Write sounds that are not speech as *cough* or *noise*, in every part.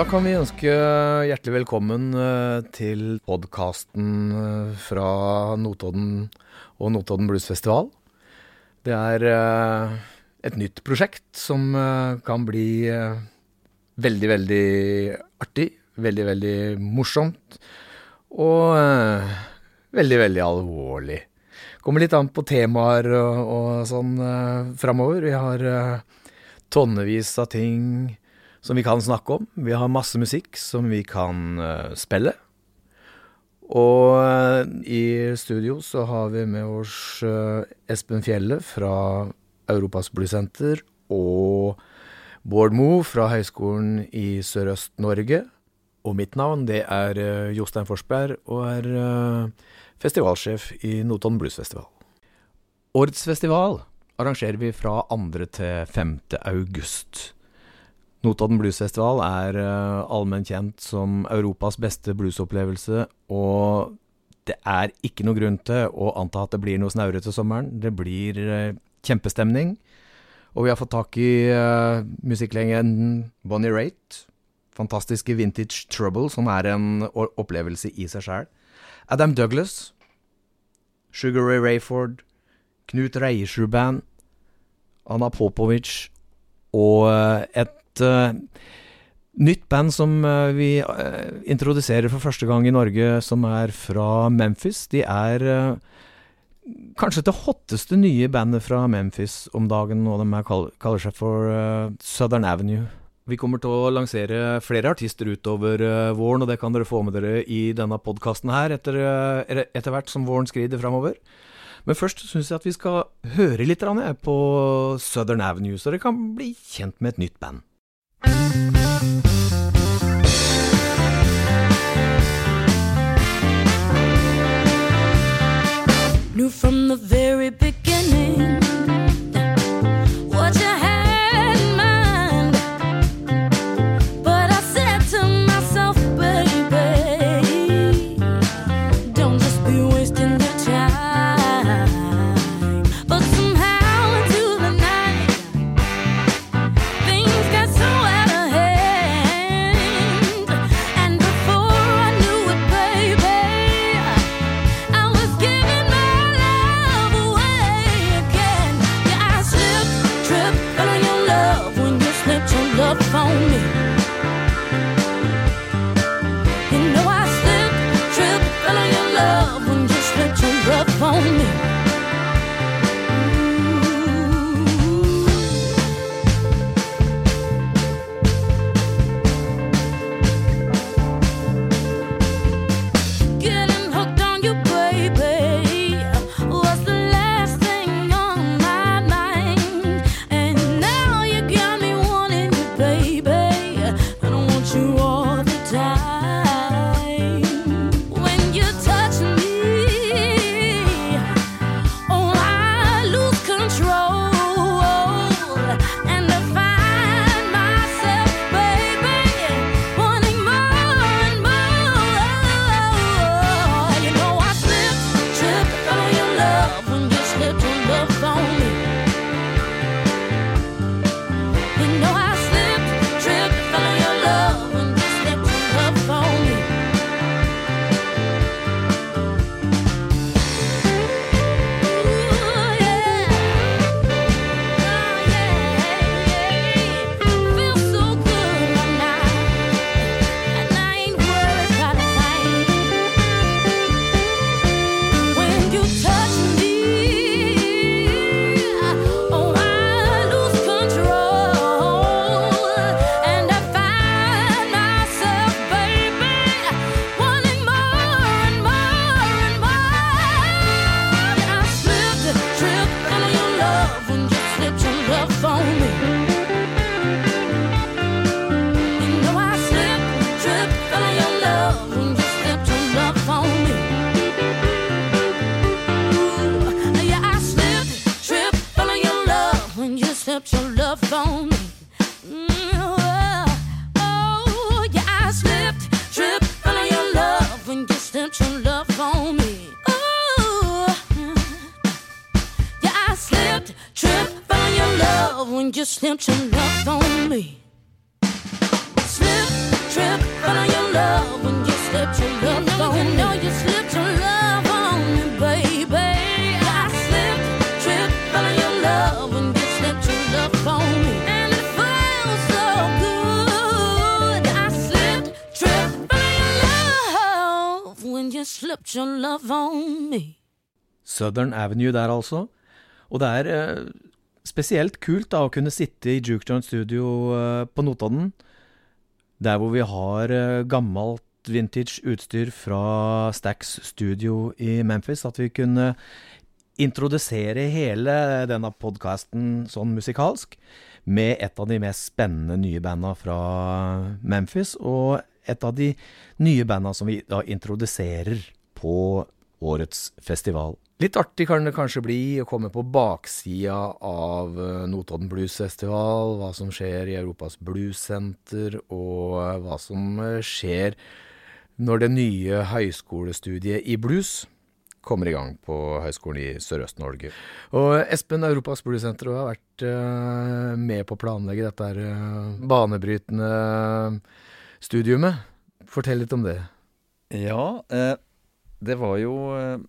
Da kan vi ønske hjertelig velkommen eh, til podkasten fra Notodden og Notodden Bluesfestival. Det er eh, et nytt prosjekt som eh, kan bli eh, veldig, veldig artig. Veldig, veldig morsomt. Og eh, veldig, veldig alvorlig. Kommer litt an på temaer og, og sånn eh, framover. Vi har eh, tonnevis av ting som vi kan snakke om. Vi har masse musikk som vi kan uh, spille. Og uh, i studio så har vi med oss uh, Espen Fjelle fra Europas Bluesenter og Bård Moe fra Høgskolen i Sørøst-Norge. Og mitt navn det er Jostein Forsberg og er festivalsjef i Notodden Bluesfestival. Årets festival arrangerer vi fra 2. til 5. august. Notodden Bluesfestival er uh, allmenn kjent som Europas beste bluesopplevelse, og det er ikke noe grunn til å anta at det blir noe snaurete sommeren. Det blir uh, kjempestemning, og vi har fått tak i uh, musikklegenden Bonnie Raitt. Fantastiske Vintage Trouble, som er en opplevelse i seg sjæl. Adam Douglas, Sugar Ray Rayford, Knut Reiersrud Band, Anna Popovic og et et uh, nytt band som uh, vi uh, introduserer for første gang i Norge, som er fra Memphis. De er kanskje det hotteste nye bandet fra Memphis om dagen, og de er, kaller seg for Southern Avenue. Vi kommer til å lansere flere artister utover våren, og det kan dere få med dere i denne podkasten her etter, etter hvert som våren skrider framover. Men først syns jeg at vi skal høre litt på Southern Avenue, så dere kan bli kjent med et nytt band. Knew from the Southern Avenue der, altså. Og det er eh, spesielt kult da å kunne sitte i Juke Joint Studio eh, på Notodden, der hvor vi har eh, gammelt vintage utstyr fra Stax Studio i Memphis. At vi kunne introdusere hele denne podkasten sånn musikalsk med et av de mest spennende nye banda fra Memphis, og et av de nye banda som vi da introduserer på årets festival. Litt artig kan det kanskje bli å komme på baksida av eh, Notodden Blues Festival, hva som skjer i Europas Bluessenter, og eh, hva som eh, skjer når det nye høyskolestudiet i blues kommer i gang på Høgskolen i Sørøst-Norge. Og Espen, Europas Bluessenter, har vært med på å planlegge dette her, banebrytende studiumet. Fortell litt om det. Ja, eh, det var jo eh,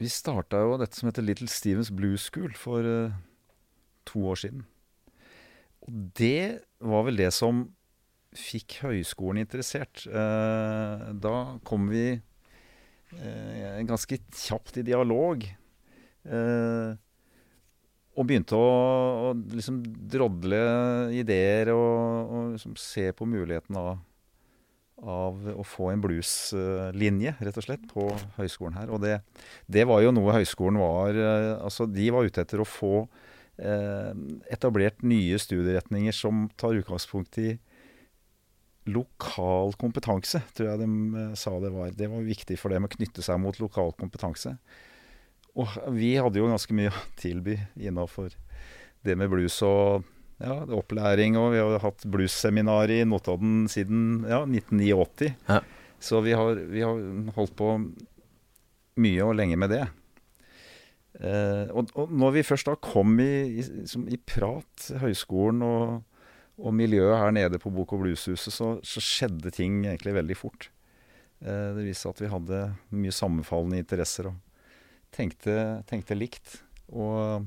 Vi starta jo dette som heter Little Stevens Blues School for eh, to år siden. Og det var vel det som fikk høyskolen interessert. Eh, da kom vi ganske kjapt i dialog. Og begynte å, å liksom drodle ideer og, og liksom se på muligheten av av å få en blueslinje, rett og slett, på høyskolen her. Og det, det var jo noe høyskolen var eh, Altså, de var ute etter å få eh, etablert nye studieretninger som tar utgangspunkt i lokal kompetanse, tror jeg de eh, sa det var. Det var viktig for dem å knytte seg mot lokal kompetanse. Og vi hadde jo ganske mye å tilby innafor det med blues og ja, opplæring, og vi har hatt bluesseminar i Notodden siden ja, 1989. Ja. Så vi har, vi har holdt på mye og lenge med det. Eh, og, og når vi først da kom i, i, i prat, høyskolen og, og miljøet her nede på Bok- og Blueshuset, så, så skjedde ting egentlig veldig fort. Eh, det viste seg at vi hadde mye sammenfallende interesser og tenkte, tenkte likt. Og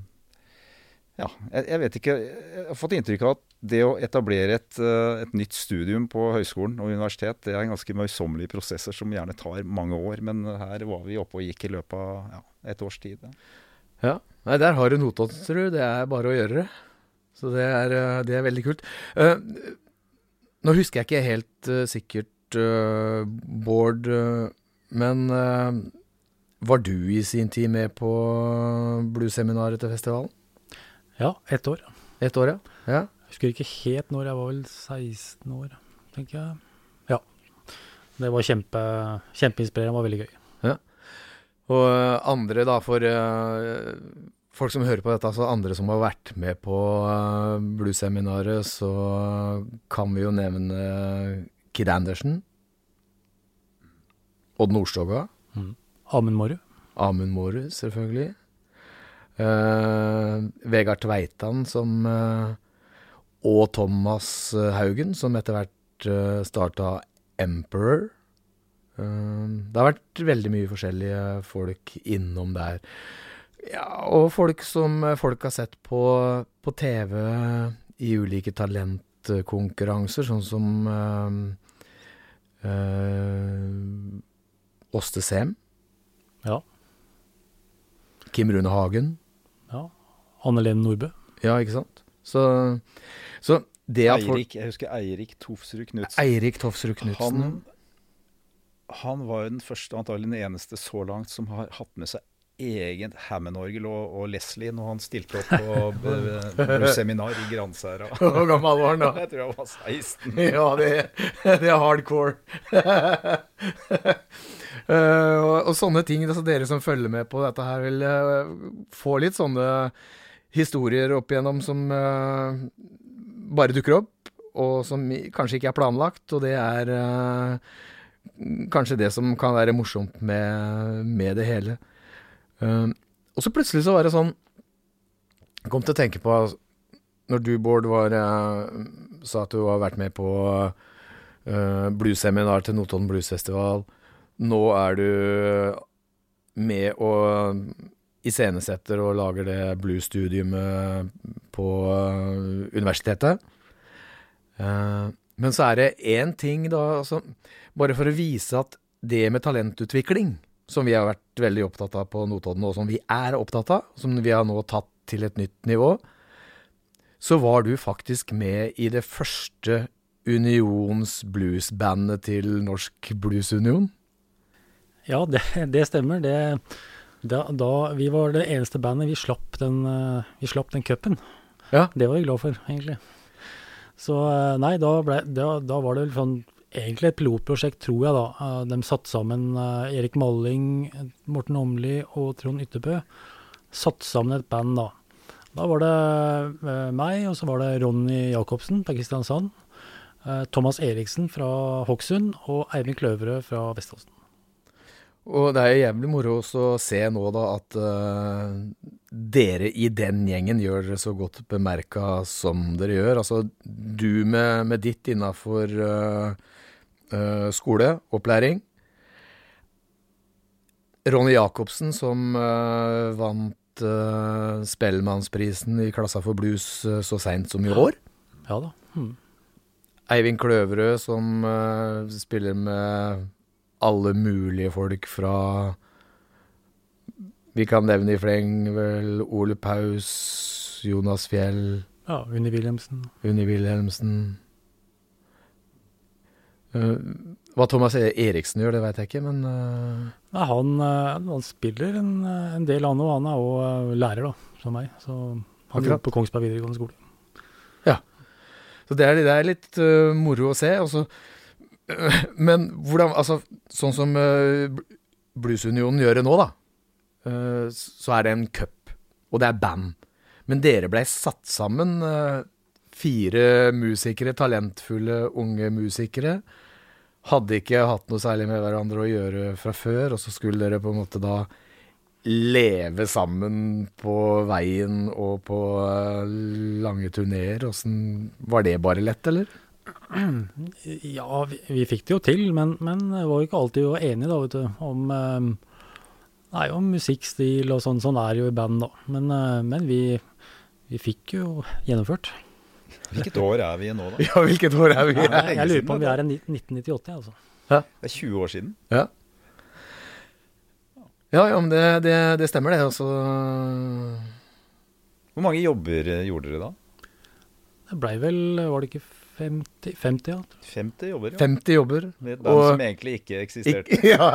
ja, jeg, jeg, vet ikke Jeg har fått inntrykk av at det å etablere et, uh, et, nytt studium på høyskolen og universitet, det er ganske møysommelige prosesser som gjerne tar mange år. Men her var vi oppe og gikk i løpet av ja, et års tid. Ja. Nei, der har du Notodden, tror du. Det er bare å gjøre det. Så det er, eh, det er veldig kult. Uh, nå husker jeg ikke helt uh, sikkert, Bård, men var du i sin tid med på bluesseminaret til festivalen? Ja, ett år. Ett år, ja. ja. Jeg husker ikke helt når, jeg var vel 16 år, tenker jeg. Ja. Det var kjempe, kjempeinspirerende, var veldig gøy. Ja. Og andre, da, for uh, folk som hører på dette, altså andre som har vært med på uh, bluesseminaret, så kan vi jo nevne Kid Andersen. Odd Nordstoga. Mm. Amund Mårud. Amund Mårud, selvfølgelig. Uh, Vegard Tveitan som uh, Og Thomas Haugen, som etter hvert uh, starta Emperor. Uh, det har vært veldig mye forskjellige folk innom der. Ja, og folk som folk har sett på, på TV i ulike talentkonkurranser, sånn som Åste Sem. Ja. Kim Rune Hagen. Anne Lene Nordbø. Ja, ikke sant. Så, så det at folk Eirik, jeg husker Eirik Tofsrud Knutsen. Eirik Tofsrud Knutsen. Han, han var jo den første, antagelig den eneste så langt, som har hatt med seg eget Hammond-orgel og, og, Leslie når han stilte opp på *laughs* seminar i Gransæra. *laughs* Hvor gammel var han da? *laughs* Jeg tror han var 16. Ja, det, det er hardcore. uh, og, og sånne ting, altså dere som følger med på dette her, vil uh, få litt sånne historier opp igjennom som uh, bare dukker opp, og som kanskje ikke er planlagt, og det er uh, kanskje det som kan være morsomt med, med det hele. Uh, og så plutselig så var det sånn Jeg kom til å tenke på Når du, Bård, var, sa at du har vært med på uh, bluesseminar til Notodden Bluesfestival. Nå er du med og iscenesetter og lager det bluesstudiumet på eh, universitetet. Eh, men så er det én ting, da, altså, bare for å vise at det med talentutvikling, som vi har vært veldig opptatt av på Notodden, og som vi er opptatt av, som vi har nå tatt til et nytt nivå, så var du faktisk med i det første Unions bluesbandet til Norsk Bluesunion. Ja, det, det stemmer. Det, da, da, vi var det eneste bandet. Vi slapp den, eh, vi slapp den cupen. Ja. Det var vi glad for, egentlig. Så eh, nei, da, ble, da, da var det sånn, egentlig et pilotprosjekt, tror jeg, da. Eh, De satte sammen Erik Malling, Morten Åmli og Trond Ytterbø. Satte sammen et band, da. Da var det meg, og så var det Ronny Jacobsen fra Kristiansand. Thomas Eriksen fra Hokksund og Eivind Kløverød fra Vestfossen. Og det er jo jævlig moro å se nå da at uh, dere i den gjengen gjør dere så godt bemerka som dere gjør. Altså du med, med ditt innafor skole, opplæring. Ronny Jacobsen som eh, vant uh, Spellemannsprisen i klassa for blues eh, så seint som i år. Ja da. Mm. Eivind Kløverød som eh, spiller med alle mulige folk fra Vi kan nevne i fleng vel Ole Paus, Jonas Fjell, Ja, Unni Wilhelmsen. Unni Wilhelmsen Eh, Hva Thomas E- Eriksen gjør, det veit jeg ikke, men eh, Nei, han, eh, han spiller en, eh, en del, han òg. Han er òg lærer, da, som meg. Så han Akkurat. på Kongsberg videregående skole. Så det er, det er litt uh, moro å se. Og så, *laughs* men hvordan Altså, sånn som uh, Bluesunionen gjør det nå, da. uh, så er det en cup, og det er band. Men dere blei satt sammen, uh, fire musikere, talentfulle unge musikere. Hadde ikke hatt noe særlig med hverandre å gjøre fra før, og så skulle dere på en måte da leve sammen på veien og på lange turneer. Åssen Var det bare lett, eller? Ja, vi, vi fikk det jo til, men, men det var jo ikke alltid vi var enige da, vet du, om, eh, nei, om musikkstil og sånn. Sånn er det jo i band, da. Men, eh, men vi, vi fikk jo gjennomført. Hvilket år er vi i nå, da? *laughs* Ja, hvilket år er vi Ja, er Jeg lurer på om vi er i 1998, jeg, altså. Det er 20 år siden. Ja. Ja, ja, men det, det, det stemmer det. Altså Hvor mange jobber eh, gjorde dere da? Det blei vel, var det ikke 50, 50 ja? 50 jobber, ja. 50 jobber. Det er Og- som egentlig ikke eksisterte. Ikke, *laughs* ja.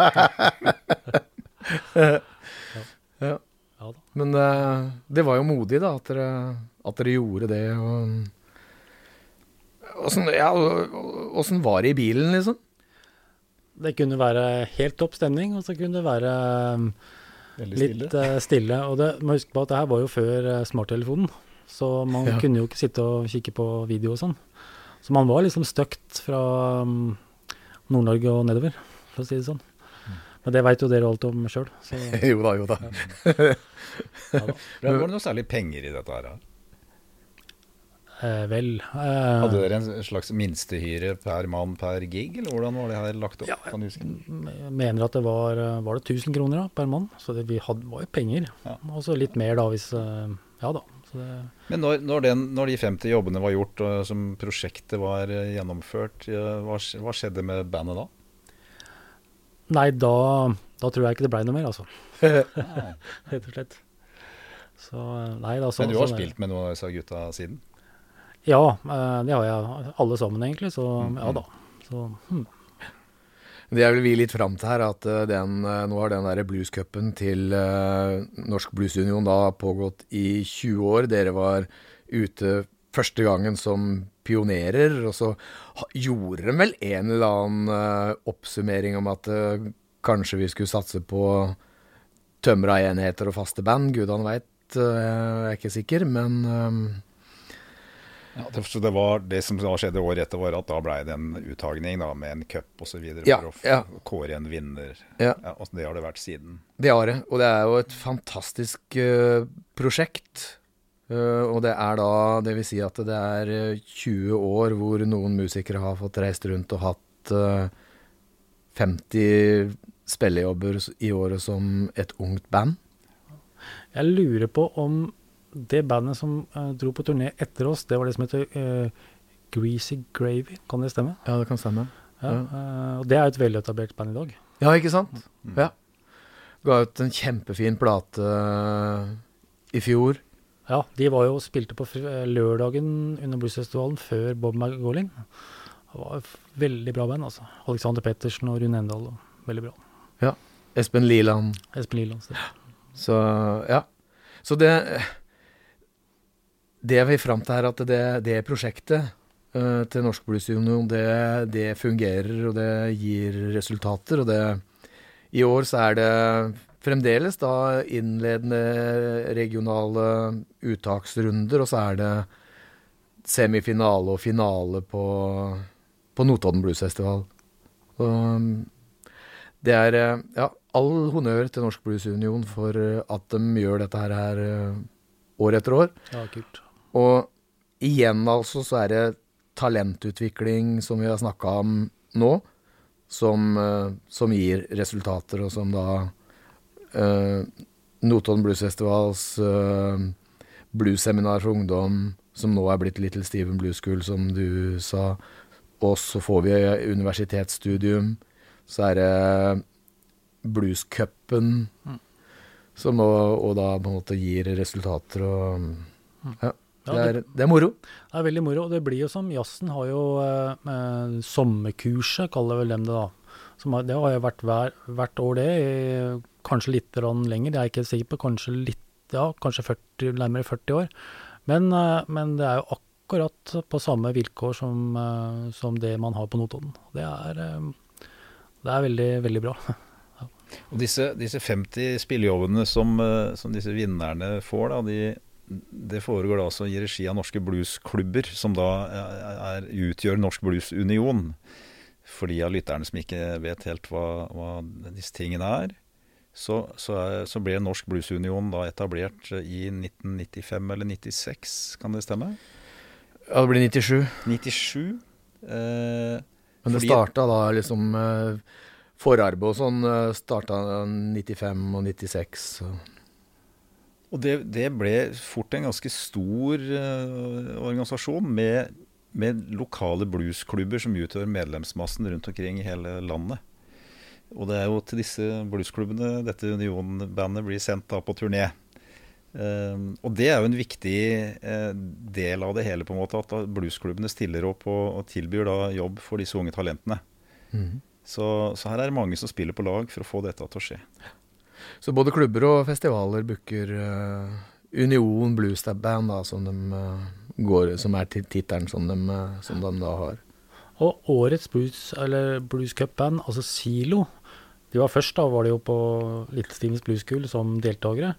ja. Ja da. Men uh, det var jo modig, da, at dere, at dere gjorde det. Og Åssen ja, og- åssen var det i bilen, liksom? Det kunne være helt topp stemning, og så kunne det være um, litt stille. eh, stille. Og det, må huske på at det her var jo før uh, smarttelefonen, så man Ja. kunne jo ikke sitte og kikke på video og sånn. Så man var liksom støkt fra um, Nord-Norge og nedover, for å si det sånn. Men det veit jo dere alt om sjøl, *laughs* jo da, jo da. ja *laughs* da. Var det noe særlig penger i dette her? Eh, vel eh, Hadde dere en slags minstehyre per mann per gig, eller hvordan var det her lagt opp? Ja, kan du huske? Jeg mener at det var, eh, var det 1000 kroner da, per mann, så det, vi hadde, var jo penger. Ja. Og så litt mer da hvis eh, Ja da. Det, Men når, når, den, når de 50 jobbene var gjort, og som prosjektet var eh, gjennomført, eh, hva, hva skjedde med bandet da? nei, da, da tror jeg ikke det blei noe mer, altså. *laughs* Rett og slett. Så eh, nei da. Så, Men du har sånn spilt med noen av disse gutta siden? Ja, det har jeg alle sammen egentlig, så Mm, ja da. Så hm. Det vil vi litt fram til her, at eh, den, eh, nå har den der bluescupen til eh, Norsk Bluesunion da pågått i 20 år. Dere var ute første gangen som pionerer, og så gjorde de vel en eller annen oppsummering om at kanskje vi skulle satse på tømra enheter og faste band. Gudene veit, jeg er ikke sikker, men Ja, det, så det, var, det som da skjedde året etter, var at da blei det en uttagning da, med en cup osv. Ja, for å ja. kåre en vinner. Ja. og det har det vært siden. Det har det, og det er jo et fantastisk uh, prosjekt. Uh, og det er da Det vil si at det er eh, 20 år hvor noen musikere har fått reist rundt og hatt uh, 50 spillejobber i året som et ungt band. Jeg lurer på om det bandet som uh, dro på turné etter oss, det var det som heter uh, Greasy Gravy, kan det stemme? Ja, det kan stemme. Ja, Ja. eh, og det er jo et veletablert band i dag. Ja, ikke sant? Mm. Ja. Ga ut en kjempefin plate i fjor. Ja, de var jo spilte på lørdagen under bluesfestivalen før Bob McGolling. Det var et veldig bra band, altså. Alexander Pettersen og Rune Endal. Veldig bra. Espen Liland. Espen Liland. Så ja. Så det Det vi fram til, er at det, det prosjektet uh, til Norsk Bluesunion, det, det fungerer, og det gir resultater. Og det I år så er det fremdeles da innledende regionale uttaksrunder, og så er det semifinale og finale på, på Notodden Bluesfestival. Det er eh, ja, all honnør til Norsk Bluesunion for eh, at de gjør dette her, her år etter år. Ja, kult. Og igjen altså så er det talentutvikling som vi har snakka om nå, som, eh, som gir resultater, og som da uh, Notodden Bluesfestivals uh, bluesseminar for ungdom, som nå er blitt Little Steven Blues School, som du sa. Og så får vi universitetsstudium. Så er det bluescupen, Mm. som nå og da på en måte gir resultater og Ja. Ja, Det det, er, det er moro. det er veldig moro. og Det blir jo som jazzen har jo eh, eh, sommerkurset, kaller vel dem det da. Som har, det har jo vært hver, hvert år det, i, kanskje litt lenger. Jeg er ikke sikker på, kanskje litt, ja, kanskje 40, nærmere 40 år. Men, eh, men det er jo akkurat på samme vilkår som, eh, som det man har på Notodden. Det er, eh, det er veldig, veldig bra. *laughs* Og disse, disse 50 spillejobbene som, eh, som disse vinnerne får, da, de, det foregår da også i regi av norske bluesklubber, som da er, utgjør Norsk Bluesunion. For de av lytterne som ikke vet helt hva, hva disse tingene er, så, så, er, så ble Norsk Bluesunion da etablert i 1995 eller 96, kan det stemme? Ja, det blir 97. 97. Eh, Men det Fordi- starta da liksom eh, Forarbeid og sånn eh, starta 95 og 96. Så. Og det, det ble fort en ganske stor uh, organisasjon med, med lokale bluesklubber som utgjør medlemsmassen rundt omkring i hele landet. Og det er jo til disse bluesklubbene dette Union-bandet blir sendt da på turné. Eh, og det er jo en viktig uh, del av det hele, på en måte, at bluesklubbene stiller opp og, og tilbyr da jobb for disse unge talentene. Så, så her er det mange som spiller på lag for å få dette til å skje. Så både klubber og festivaler booker uh, Union Blues Band, da, som, de, uh, går, som er tit- tittelen som, de, eh, som de da har. Og årets blues, eller blues cup-band, altså Silo, de var først da, var de jo på Little Stevens Blues School som deltakere.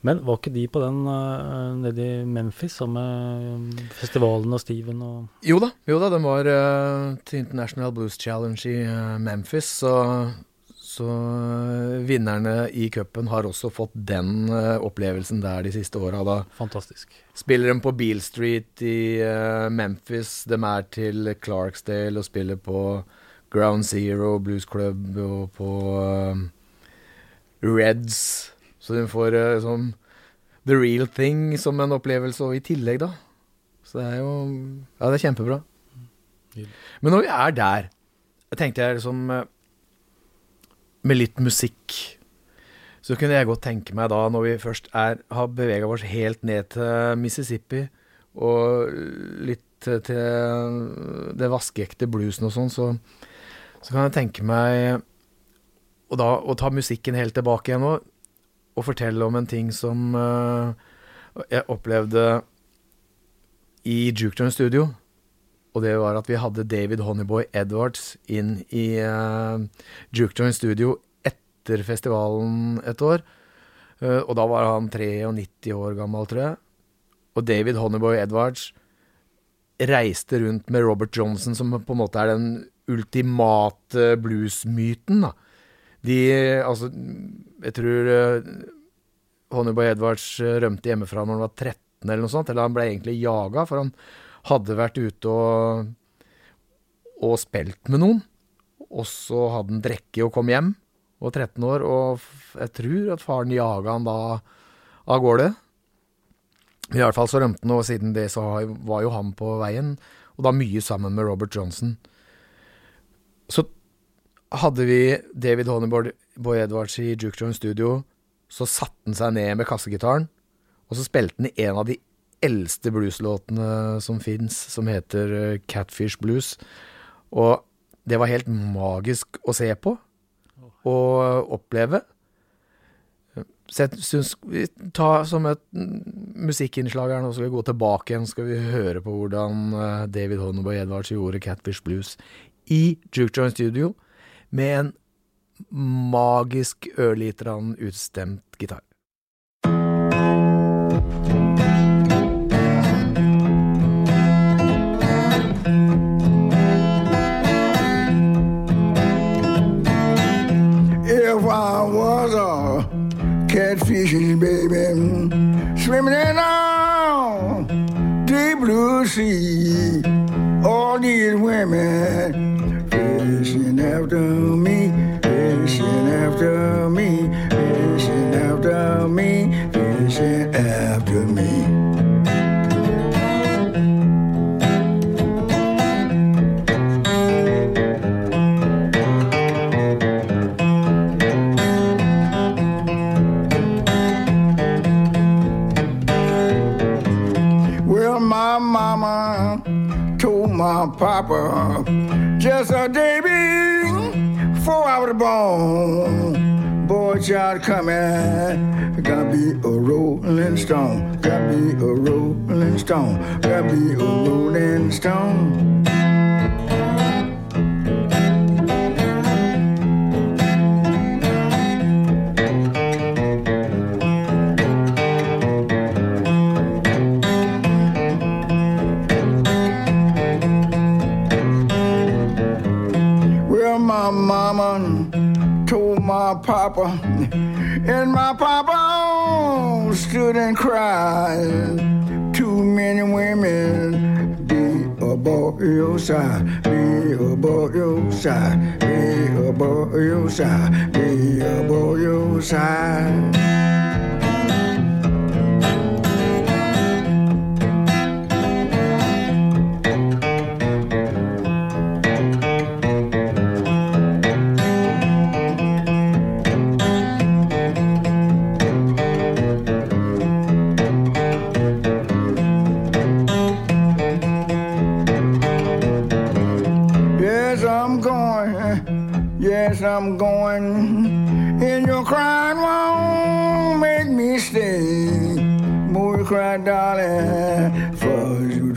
Men var ikke de på den uh, nede i Memphis sammen med festivalen og Steven og Jo da, jo da, de var uh, til International Blues Challenge i uh, Memphis, så, så eh, vinnerne i cupen har også fått den eh, opplevelsen der de siste åra. Fantastisk. spiller de på Beale Street i eh, Memphis, de er til Clarksdale og spiller på Ground Zero Blues Club og på Reds. Så de får sånn The Real Thing som en opplevelse, og i tillegg, da. Så det er jo Ja, det er kjempebra. Men når vi er der, tenkte jeg liksom Med litt musikk så kunne jeg godt tenke meg da, når vi først er, har bevega oss helt ned til Mississippi, og litt til det vaskeekte bluesen og sånn, så, så kan jeg tenke meg å, da, å ta musikken helt tilbake igjen nå, og fortelle om en ting som uh, jeg opplevde i Jukejoint Studio. Og det var at vi hadde David Honeyboy Edwards inn i uh, Jukejoint Studio etter festivalen et år. Uh, og da var han 93 år gammel, tror jeg. Og David Honeyboy Edwards reiste rundt med Robert Johnson, som på en måte er den ultimate bluesmyten, da. De Altså, jeg tror uh, Honeyboy Edwards rømte hjemmefra når han var 13 eller noe sånt. Eller han ble egentlig jaga, for han hadde vært ute og, og spilt med noen. Og så hadde han drukket og kom hjem, og 13 år, og jeg tror at faren jaga han da av gårde. I hvert fall så rømte han, og siden det så var jo han på veien, og da mye sammen med Robert Johnson. Så hadde vi David Honeyboy Boy Edwards i Juke Joint Studio, så satte han seg ned med kassegitaren, og så spilte han i en av de eldste blueslåtene som fins, som heter eh, Catfish Blues. Og det var helt magisk å se på og oppleve. Så jeg syns vi tar som et musikkinnslag her nå, skal vi gå tilbake igjen, skal vi høre på hvordan eh, David Honeyboy Edwards gjorde Catfish Blues i Juke Studio med en magisk ørlitran utstemt gitar. I was a catfishing baby, swimming in a deep blue sea, all these women fishing after me, fishing after me, fishing after me, fishing after me. My papa just a day before I was born. Boy, child coming, gotta be a rolling stone, gotta be a rolling stone, gotta be a rolling stone. Papa, and my papa stood and cried. Too many women be about your side, be about your side, be about your side, be about your side.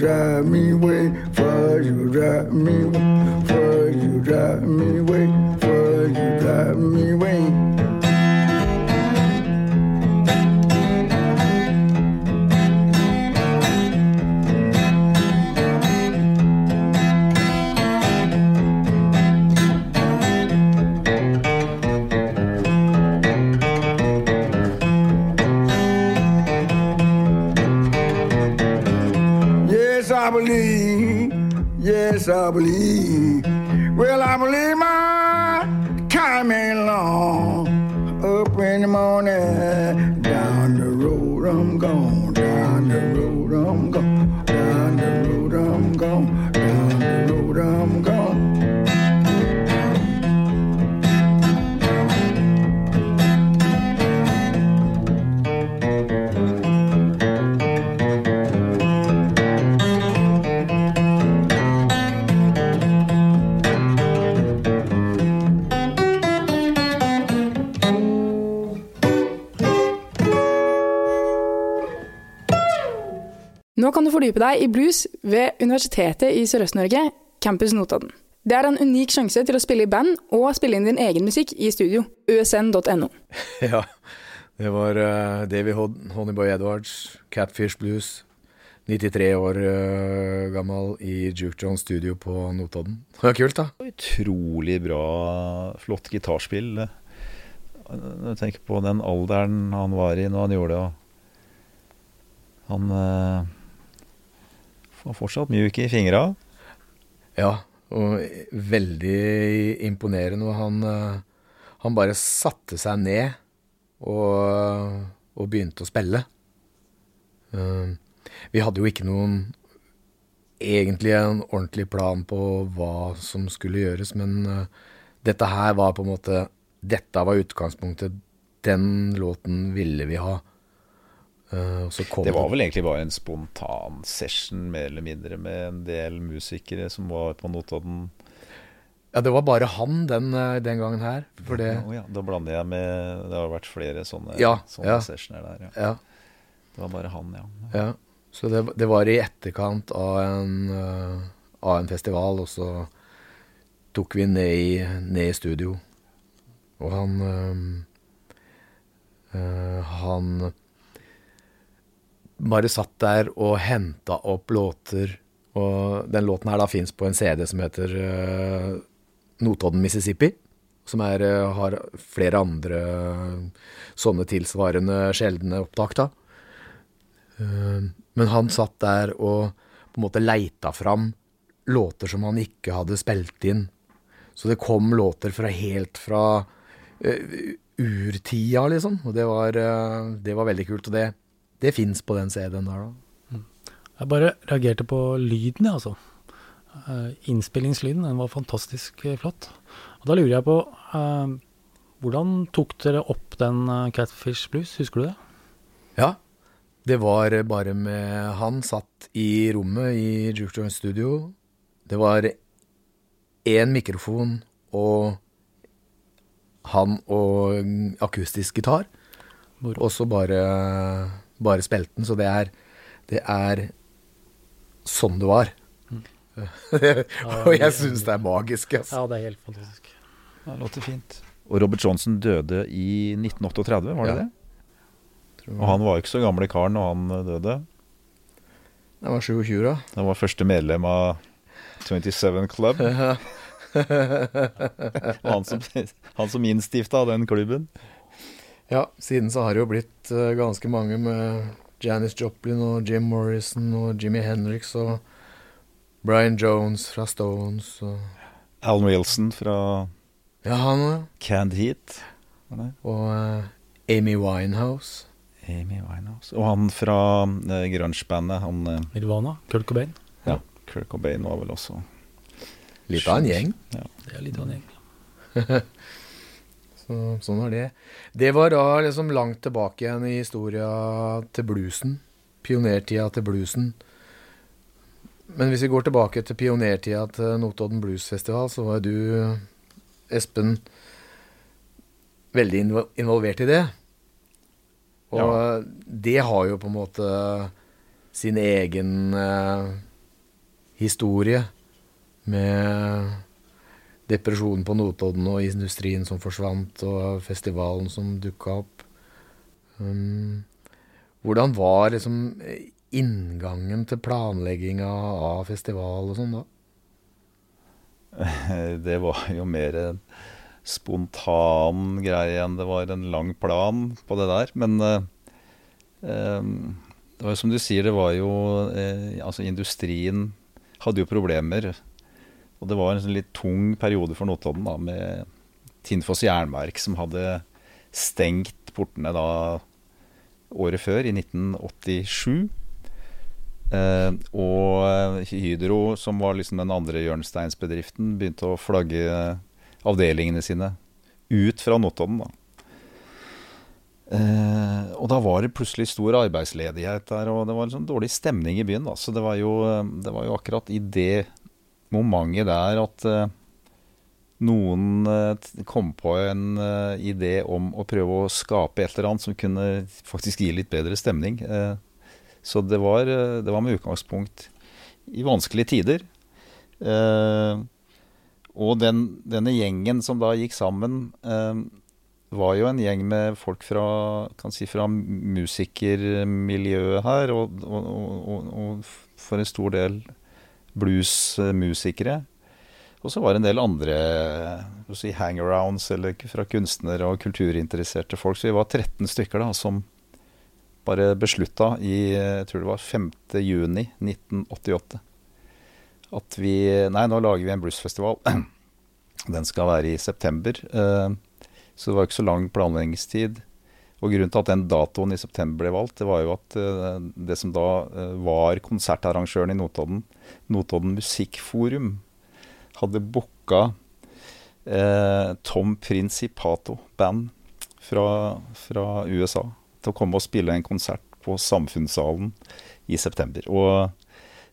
Drive me away. Fuzz, you drive me away. Fuzz, you drive me away. Nå kan du fordype deg i blues ved Universitetet i Sørøst-Norge, Campus Notodden. Det er en unik sjanse til å spille i band og spille inn din egen musikk i studio. usn.no. *laughs* Ja, det var uh, Davy Honeyboy Edwards, Catfish Blues. 93 år uh, gammel i Juke Jones studio på Notodden. Det var kult, da. Utrolig bra, flott gitarspill. Når du tenker på den alderen han var i når han gjorde det. og Han eh, var fortsatt mjuk i fingra. Ja, og veldig imponerende. Og han, eh, han bare satte seg ned og, og begynte å spille. Eh, Vi hadde jo ikke noen egentlig en ordentlig plan på hva som skulle gjøres, men eh, dette her var på en måte Dette var utgangspunktet. Den låten ville vi ha. Eh, og så kom Det var vel egentlig bare en spontan session, mer eller mindre, med en del musikere som var på Notodden. Ja, det var bare han den, eh, den gangen her. For det Å ja, da blander jeg med Det har vært flere sånne, Ja, sånne ja. sessioner der. Ja. Ja. Det var bare han, ja. Ja, så det, det var i etterkant av en, uh, av en festival, og så tok vi ned i, ned i studio. Og han uh, uh, Han bare satt der og henta opp låter. Og den låten her da fins på en CD som heter uh, Notodden, Mississippi. Som er, uh, har flere andre sånne tilsvarende sjeldne opptak, da. Men han satt der og på en måte leita fram låter som han ikke hadde spilt inn. Så det kom låter fra helt fra urtida, liksom. Og det var, det var veldig kult. Og det, det fins på den CD-en der, da. Jeg bare reagerte på lyden, jeg, altså. Eh, innspillingslyden, den var fantastisk eh, flott. Og da lurer jeg på eh, Hvordan tok dere opp den eh, Catfish Blues, husker du det? Ja. Det var bare med Han satt i rommet i Jukejoint Studio. Det var én mikrofon og han og akustisk gitar. Og så bare, bare spilte den. Så det er, det er sånn det var. *laughs* og jeg syns det er magisk. Altså. Ja, det er helt fantastisk. Det låter fint. Og Robert Johnson døde i 1938, var det Ja. det? Og han var ikke så gamle karen når han eh, døde. Han var 27, da. Han var første medlem av 27 Club. *laughs* Og han som, han som innstifta den klubben. Ja, siden så har det jo blitt eh, ganske mange med Janis Joplin og Jim Morrison og Jimmy Hendrix og Brian Jones fra Stones og Alan Wilson fra Ja, han. Canned Heat. Og uh, Amy Winehouse. Amy Winehouse. Og han fra uh, grunge-bandet, han eh, Nirvana, Kurt Cobain. ja, Kurt Cobain var vel også Litt av en gjeng. Det er litt av en gjeng. *laughs* Så, sånn var det. Det var da liksom langt tilbake igjen i historia til bluesen. Pionertida til bluesen. Men hvis vi går tilbake til pionertida til Notodden Blues Festival, så var du, Espen, veldig involvert i det. Og det har jo på en måte sin egen eh, historie med depresjonen på Notodden og industrien som forsvant, og festivalen som dukka opp. Um, hvordan var liksom inngangen til planlegginga av festival og sånn da? *laughs* Det var jo mer en spontan greie enn det var en lang plan på det der. Men uh, um, det var jo som du sier, det var jo uh, Altså, industrien hadde jo problemer. Og det var en sånn litt tung periode for Notodden da, med Tinnfoss jernverk som hadde stengt portene da året før, i 1987. Eh, og Hydro, som var liksom den andre hjørnesteinsbedriften, begynte å flagge avdelingene sine ut fra Notodden. Da. Eh, og da var det plutselig stor arbeidsledighet der, og det var en sånn dårlig stemning i byen. Da. Så det var, jo, det var jo akkurat i det momentet der at eh, noen eh, kom på en eh, idé om å prøve å skape et eller annet som kunne faktisk gi litt bedre stemning. Så det var, det var med utgangspunkt i vanskelige tider. Og den, denne gjengen som da gikk sammen, var jo en gjeng med folk fra, kan si, fra musikermiljøet her, og, og, og, og for en stor del bluesmusikere. Og så var det en del andre si, hangarounds eller fra kunstnere og kulturinteresserte folk. Så vi var 13 stykker da, som bare beslutta i jeg tror det var 5. juni 1988 at vi Nei, nå lager vi en bluesfestival. *clears throat* Den skal være i september. eh, Så det var ikke så lang planleggingstid. Og grunnen til at den datoen i september ble valgt, det var jo at eh, det som da eh, var konsertarrangøren i Notodden, Notodden Musikkforum, hadde booka eh, Tom Principato Band fra, fra USA til å komme og spille en konsert på Samfunnssalen i september. Og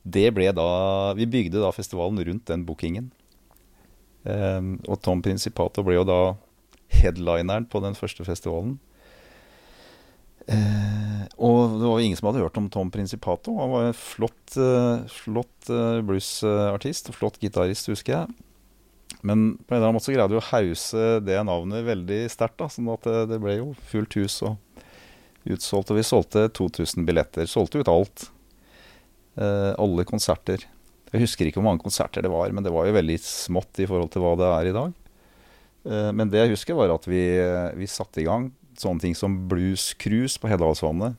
det ble da Vi bygde da festivalen rundt den bookingen. Eh, og Tom Principato ble jo da headlineren på den første festivalen. Eh, og det var jo ingen som hadde hørt om Tom Principato. Han var en flott, eh, flott eh, bluesartist flott gitarist, husker jeg. Men på en eller annen måte så greide vi å hause det navnet veldig sterkt. Sånn at det, det ble jo fullt hus og utsolgt. Og vi solgte 2000 billetter. Solgte ut alt. Eh, alle konserter. Jeg husker ikke hvor mange konserter det var, men det var jo veldig smått i forhold til hva det er i dag. Eh, men det jeg husker, var at vi, vi satte i gang sånne ting som Blues Cruise på Hedalsvannet.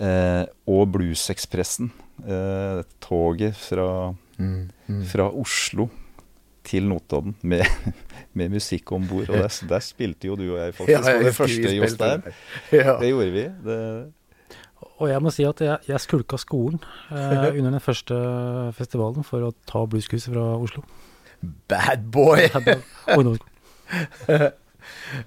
Eh, og Bluesekspressen. Eh, toget fra, Mm, mm. fra Oslo til Notodden med, *laughs* med musikk om bord. Og der, der spilte jo du og jeg faktisk Ja, på jeg det første, Jostein. Ja. Det gjorde vi. Det, Og jeg må si at jeg, jeg skulka skolen eh, *laughs* under den første festivalen for å ta blueskurset fra Oslo. Bad boy! Ungdomsskolen. *laughs*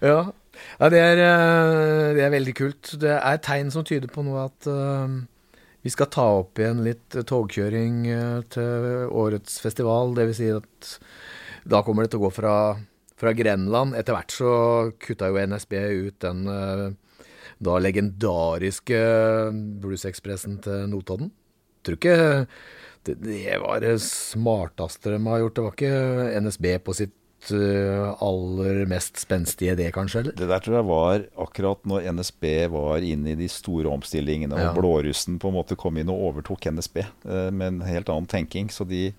Ja, ja det, er, eh, det er veldig kult. Det er tegn som tyder på noe at uh, vi skal ta opp igjen litt togkjøring eh, til årets festival. Vil si at da kommer det til å gå fra, fra Grenland. Etter hvert så kutta jo NSB ut den uh, da legendariske Bluesekspressen til Notodden. Tror ikke det, det var det smarteste de har gjort. Det var ikke NSB på sitt aller mest spenstige det, kanskje? eller? det der tror jeg var akkurat når NSB var inne i de store omstillingene, og Ja. blårussen på en måte kom inn og overtok NSB eh, med en helt annen tenking. Så de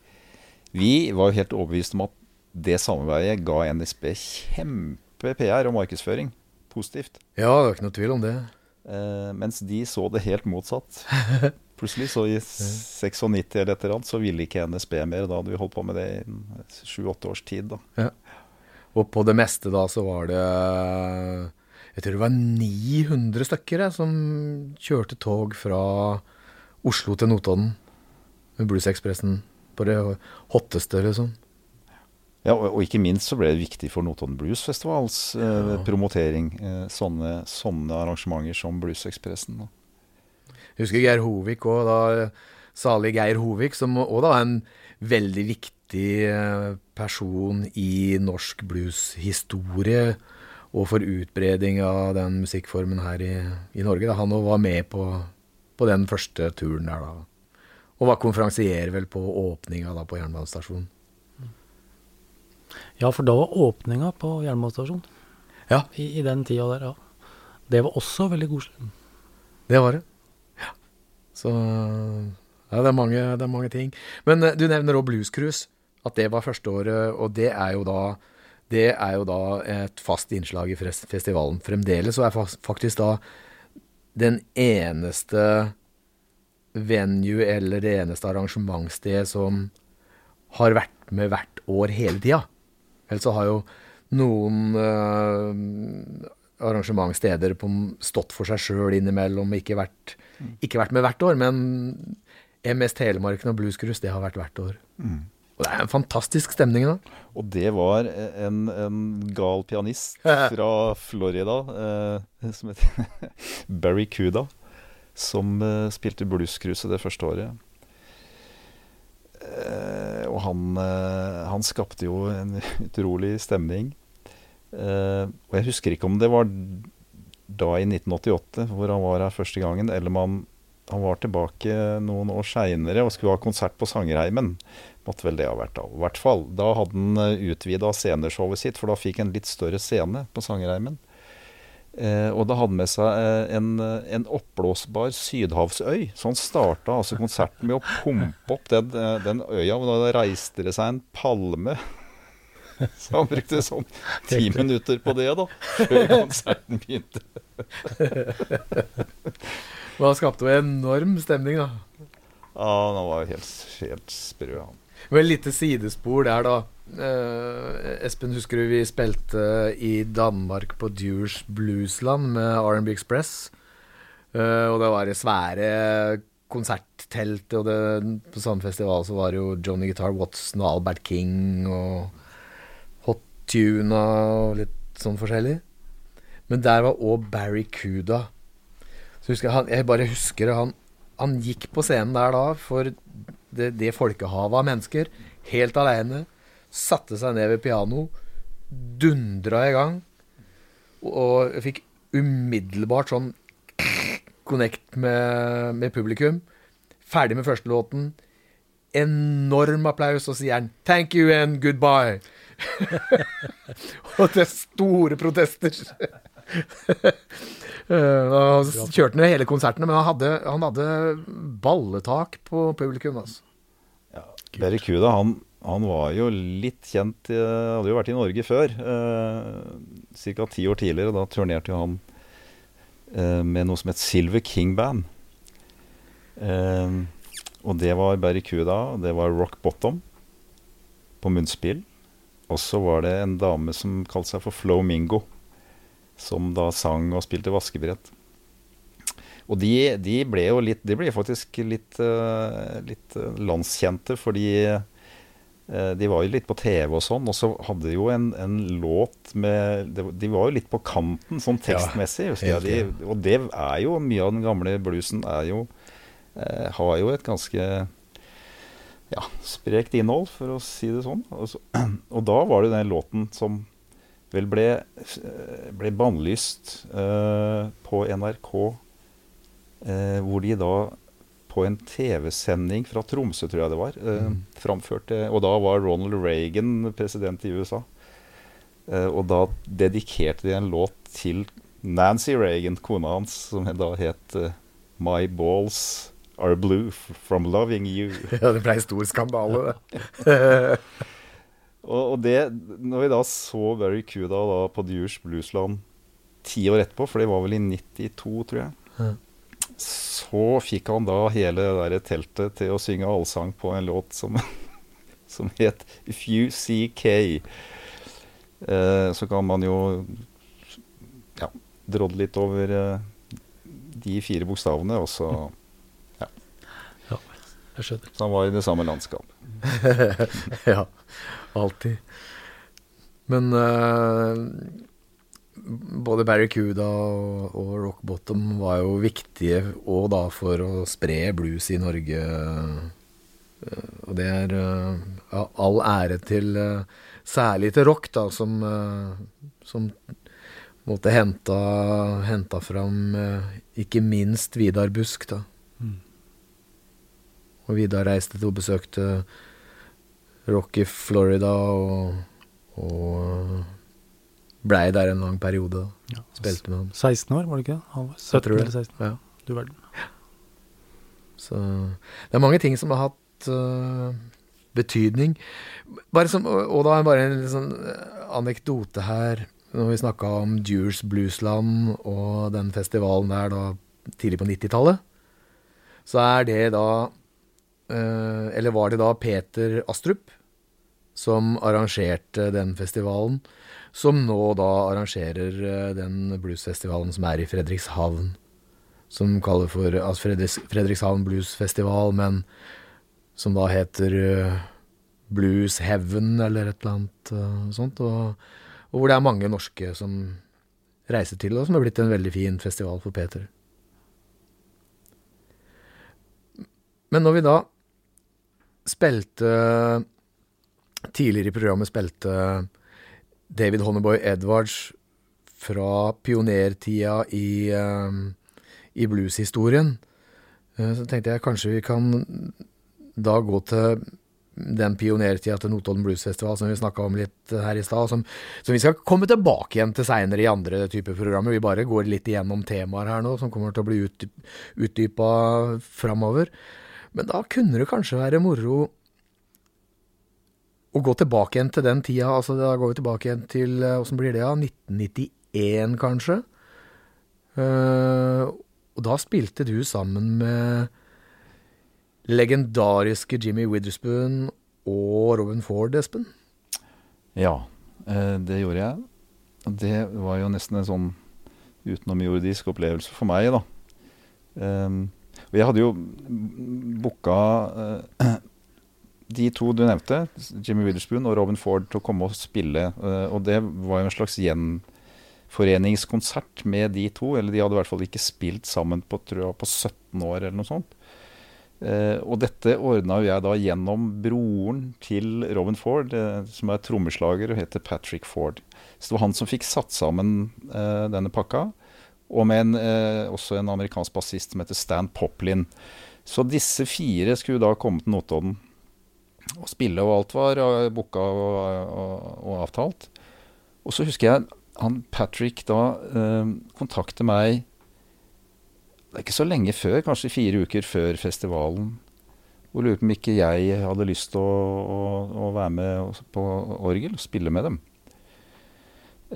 Vi var jo helt overbevist om at det samarbeidet ga NSB kjempe PR og markedsføring. Positivt. Ja, det var ikke noe tvil om det. Eh, mens de så det helt motsatt. *laughs* Plutselig, så i 96 eller et eller annet, så ville ikke NSB mer. Da hadde vi holdt på med det i sju-åtte års tid. da. Og på det meste da så var det Jeg tror det var 900 stykker jeg, som kjørte tog fra Oslo til Notodden med Bluesekspressen på det hotteste, liksom. Ja, og, og ikke minst så ble det viktig for Notodden Blues Festivals eh, promotering. Eh, sånne, sånne arrangementer som Bluesekspressen. Jeg husker Geir Hovik òg, da. Salig Geir Hovik, som òg da er en veldig viktig eh, person i norsk blueshistorie. Og for utbreding av den musikkformen her i, i Norge. Da. Han òg var med på, på den første turen der, da. Og var konferansier vel på åpninga da på jernbanestasjonen. Ja, for da var åpninga på jernbanestasjonen Ja, i, i den tida der, ja. Det var også veldig koselig. det var det. Så ja, det er mange, det er mange ting. Men eh, du nevner òg Blues Cruise. At det var førsteåret, og det er jo da det er jo da et fast innslag i festivalen. Fremdeles så er faktisk da den eneste venue eller det eneste arrangementssted som har vært med hvert år hele tida. Ellers så har jo noen eh, arrangementssteder på, stått for seg sjøl innimellom, ikke vært, ikke vært med hvert år. Men MS Telemarken og Blues Cruise, det har vært hvert år. Og det er en fantastisk stemning da. Og det var en, en gal pianist *laughs* fra Florida eh, som heter *laughs* Barry Cuda, som eh, spilte blueskruset det første året. Eh, og han, eh, han skapte jo en *laughs* utrolig stemning. Eh, og jeg husker ikke om det var da i 1988 hvor han var her første gangen, eller om han, han var tilbake noen år seinere og skulle ha konsert på Sangerheimen. Måtte vel det ha vært da. I hvert fall. Da hadde han utvida sceneshowet sitt, for da fikk han litt større scene på Sangerheimen. Eh, og da hadde han med seg eh, en, eh, en oppblåsbar sydhavsøy. Så han starta altså konserten med å pumpe opp den, eh, den øya. Og da reiste det seg en palme *laughs* Så han brukte sånn ti minutter på det, da, *laughs* før konserten begynte. *laughs* Og han skapte jo enorm stemning, da. Ja, han var helt, helt sprø, han. Og et lite sidespor der, da. Uh, Espen, husker du vi spilte i Danmark på Dures Bluesland med R&B Express? Uh, og det var det svære konserttelt, og det, på samme festival så var det jo Johnny Guitar Watson og Albert King og Tuna og litt sånn forskjellig. Men der var òg Barry Cuda. Så jeg, han, jeg bare husker han, han gikk på scenen der da for det, det folkehavet av mennesker, helt aleine. Satte seg ned ved piano, dundra i gang, og jeg fikk umiddelbart sånn connect med, med publikum. Ferdig med første låten. Enorm applaus, og sier han 'thank you and goodbye'. *laughs* og det er store protester. *laughs* Eh, Han kjørte ned hele konsertene, men han hadde, han hadde balletak på publikum. Altså. Berry Kuda, han, han var jo litt kjent eh, Hadde jo vært i Norge før. Eh, Ca. ti år tidligere. Da turnerte jo han eh, med noe som het Silver King Band. Eh, og det var Berry Kuda, det var Rock Bottom på munnspill. Og så var det en dame som kalte seg for Flo Mingo, som da sang og spilte vaskebrett. Og de, de ble jo litt De ble faktisk litt, eh, litt eh, landskjente, fordi eh, de var jo litt på TV og sånn, og så hadde de jo en, en låt med De var jo litt på kanten sånn tekstmessig, husker helt jeg. De, og det er jo mye av den gamle bluesen er jo eh, Har jo et ganske ja, sprekt innhold, for å si det sånn. Og, så, *clears throat* og da var det den låten som vel ble, eh, ble bannlyst eh, på NRK, eh, hvor de da på en TV-sending fra Tromsø, tror jeg det var, eh, framførte Og da var Ronald Reagan president i USA. Eh, og da dedikerte de en låt til Nancy Reagan, kona hans, som da het eh, My Balls Are Blue From Loving You. *laughs* Ja, det blei stor skandale, det. *laughs* Og, og det, når vi da så Barry Cuda da på Dewars Bluesland ti år etterpå, for det var vel i 92, tror jeg, så fikk han da hele det der teltet til å synge allsang på en låt som, *laughs* som het If You See K. Eh, så kan man jo ja, drodle litt over eh, de fire bokstavene, og så Jeg skjønner. Så han var i det samme landskap. *laughs* ja, alltid. Men uh, både Barracuda og, og Rock Bottom var jo viktige og da for å spre blues i Norge. Eh, og det er eh, ja, all ære til eh, Særlig til rock, da, som, eh, som måtte henta, henta fram eh, ikke minst Vidar Busk, da. Og Vidar reiste til og besøkte Rock i Florida og, og blei der en lang periode. Ja. Spilte med ham. 16 år, var det ikke det? Han var 17 tror det. eller 16. Ja. Du verden. Så det er mange ting som har hatt uh, betydning. Bare som, og da bare en sånn øh, anekdote her. Når vi snakka om Dures Bluesland og den festivalen der da tidlig på 90-tallet, så er det da Eller var det da Peter Astrup som arrangerte den festivalen, som nå da arrangerer øh, den bluesfestivalen som er i Fredrikshavn som kaller for altså Fredriks, Fredrikshavn Bluesfestival, men som da heter eh, Blues Heaven eller et eller annet eh, sånt. Og, og hvor det er mange norske som reiser til, og som har blitt en veldig fin festival for Peter. Men når vi da spilte Tidligere i programmet spilte David Honneboy Edwards fra pionertida i eh, i blueshistorien. Eh, Så tenkte jeg kanskje vi kan da gå til den pionertida til Notodden Bluesfestival som vi snakka om litt her i stad, som, som vi skal komme tilbake igjen til seinere i andre typer programmer. Vi bare går litt igjennom temaer her nå som kommer til å bli ut, utdypa framover. Men da kunne det kanskje være moro å gå tilbake igjen til den tida, altså da går vi tilbake igjen til eh, Åssen blir det, da? 1991, kanskje? Uh, og da spilte du sammen med legendariske Jimmy Witherspoon og Robin Ford, Espen. Ja, eh, det gjorde jeg. Det var jo nesten en sånn utenomjordisk opplevelse for meg, da. Ehm, og jeg hadde jo booka uh, de to du nevnte, Jimmy Witherspoon og Robin Ford, til å komme og spille. Uh, og det var jo en slags gjenforeningskonsert med de to. Eller de hadde i hvert fall ikke spilt sammen på, jeg, på 17 år, eller noe sånt. Uh, og dette ordna jeg da gjennom broren til Robin Ford, uh, som er trommeslager og heter Patrick Ford. Så det var han som fikk satt sammen uh, denne pakka. Og med en, eh, også en amerikansk bassist som heter Stan Poplin. Så disse fire skulle da komme til Notodden og spille, og alt var eh, booka og, og, og avtalt. Og så husker jeg han Patrick da eh, kontakter meg det er ikke så lenge før, kanskje fire uker før festivalen. Og lurer på om ikke jeg hadde lyst til å, å, å være med på orgel og spille med dem.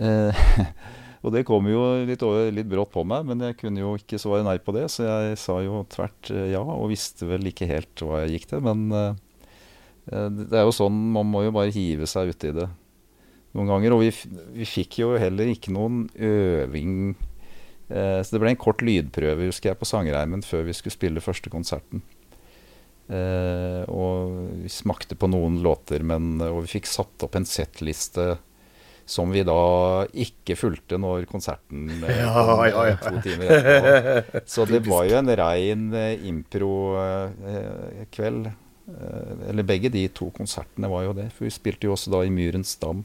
Eh, *laughs* og det kom jo litt, over, litt brått på meg, men jeg kunne jo ikke svare nei på det, så jeg sa jo tvert eh, ja, og visste vel ikke helt hva jeg gikk til. Men eh, det er jo sånn, man må jo bare hive seg uti det noen ganger. Og vi, vi fikk jo heller ikke noen øving Uh, så det ble en kort lydprøve husker jeg, på Sangreimen før vi skulle spille første konserten. Uh, og vi smakte på noen låter, men, og vi fikk satt opp en settliste som vi da ikke fulgte når konserten eh, Ja, kom, ja, ja. eh, to timer etterpå. Så det var jo en rein eh, impro-kveld. Eller begge de to konsertene var jo det. For vi spilte jo også da i Myrens Dam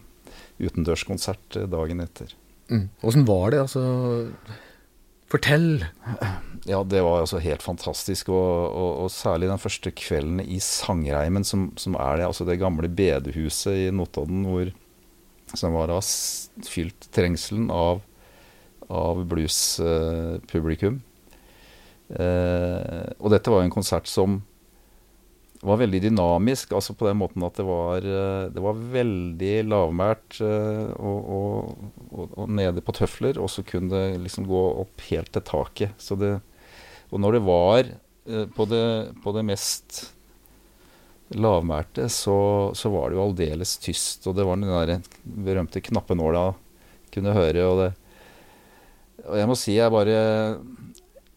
utendørskonsert dagen etter. Mm. Var det, altså? Fortell. Ja, det var altså helt fantastisk. Og, og, og særlig den første kvelden i Sangreimen, som, som er det, altså det gamle bedehuset i Notodden, hvor, som var da fylt trengselen av, av bluespublikum. Eh, og dette var jo en konsert som var veldig dynamisk, altså på den måten at det var, eh, det var veldig lavmælt eh, og, og, og, og nede på tøfler, og så kunne det liksom gå opp helt til taket. Det, og når det var eh, på det, på det mest lavmælte, så, så var det jo aldeles tyst. Og det var den der berømte knappenåla kunne høre. Og, det, og jeg må si jeg bare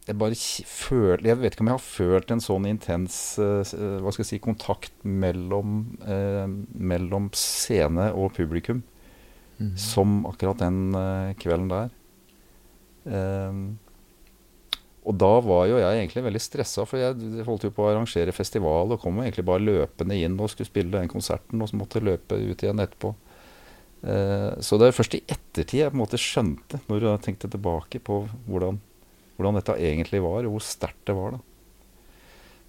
jeg bare kj- Jeg vet ikke om jeg har følt en sånn intens uh, hva skal jeg si, kontakt mellom, uh, mellom scene og publikum som akkurat den uh, kvelden der. Ehm, og da var jo jeg egentlig veldig stressa, for jeg holdt jo på å arrangere festival og kom jo egentlig bare løpende inn og skulle spille den konserten, og så måtte jeg løpe ut igjen etterpå. Eh, så det er først i ettertid jeg på en måte skjønte, når jeg tenkte tilbake på hvordan, hvordan dette egentlig var, og hvor sterkt det var. da.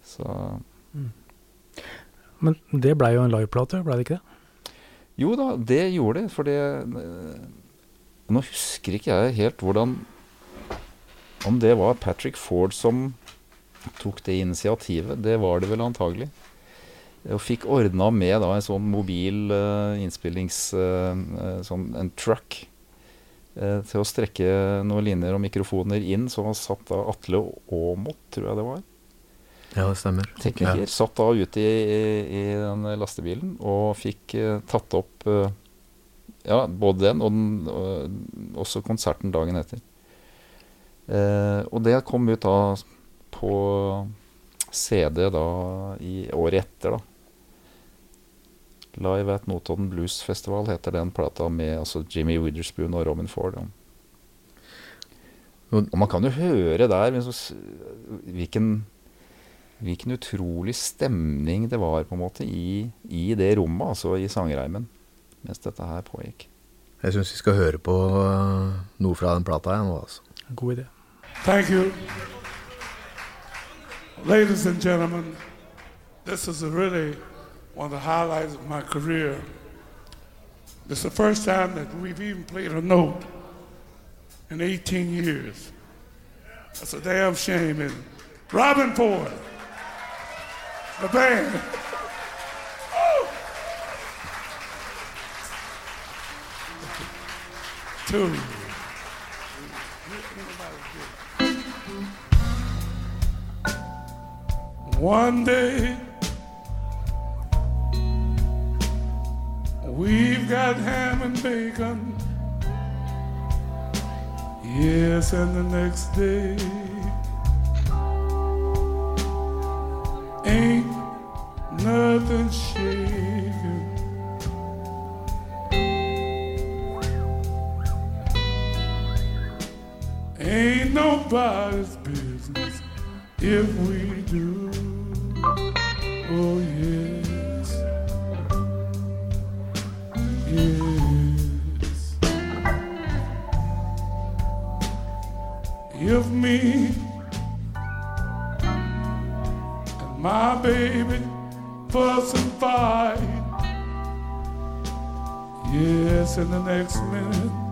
Så Men det blei jo en liveplate, blei det ikke det? Jo da, det gjorde det, for det eh, Nå husker ikke jeg helt hvordan Om det var Patrick Ford som tok det initiativet. Det var det vel antagelig. Og fikk ordna med da en sånn mobil uh, innspillings... eh, sånn en truck. Uh, til å strekke noen linjer og mikrofoner inn. som var satt av Atle Aamodt, tror jeg det var Ja, det stemmer. tekniker, satt da ute i, i, i den lastebilen og fikk tatt opp ja, både den og den, og også konserten dagen etter. Eh, og det kom ut da på CD da i året etter, da. Live at Notodden Blues Festival heter den plata med altså Jimmy Witherspoon og Robin Ford. Ja. Og- man kan jo høre der liksom hvilken Hvilken utrolig stemning det var på en måte i, i det rommet, altså i sangreimen, mens dette her pågikk. Jeg syns vi skal høre på eh, noe fra den plata igjen nå, altså. God idé. Thank you. Ladies and gentlemen, this is really one of the highlights of my career. It's the first time that we've even played a note in 18 years. That's a damn shame. And Robin Ford, the band. Two. One day we've got ham and bacon. Yes, and the next day ain't nothing shaking. Ain't nobody's business if we do. If me and my baby fuss and fight, yes, in the next minute.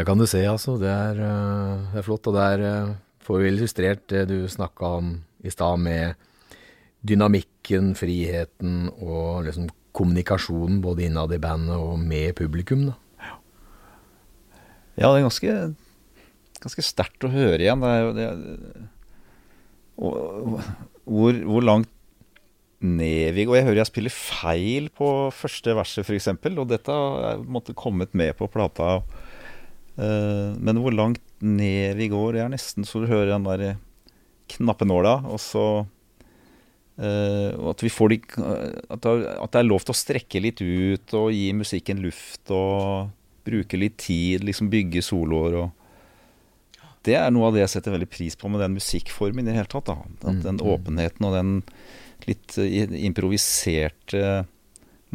Det kan du se, altså. Det er, eh, det er flott. Og der eh, får vi illustrert det du snakka om i stad, med dynamikken, friheten og liksom kommunikasjonen både innad i bandet og med publikum. da. Ja, det er ganske, ganske sterkt å høre igjen. Det er det er, og, hvor, hvor langt ned vi går. Jeg hører jeg spiller feil på første verset, f.eks., og dette er på en kommet med på plata. Eh, men hvor langt ned vi går, det er nesten så du hører den der knappenåla, og så eh, at vi får de at det, er- lov til å strekke litt ut og gi musikken luft og bruke litt tid, liksom bygge soloer og Det er noe av det jeg setter veldig pris på med den musikkformen i det hele tatt. da At Mm, Den mm. åpenheten og den litt eh, improviserte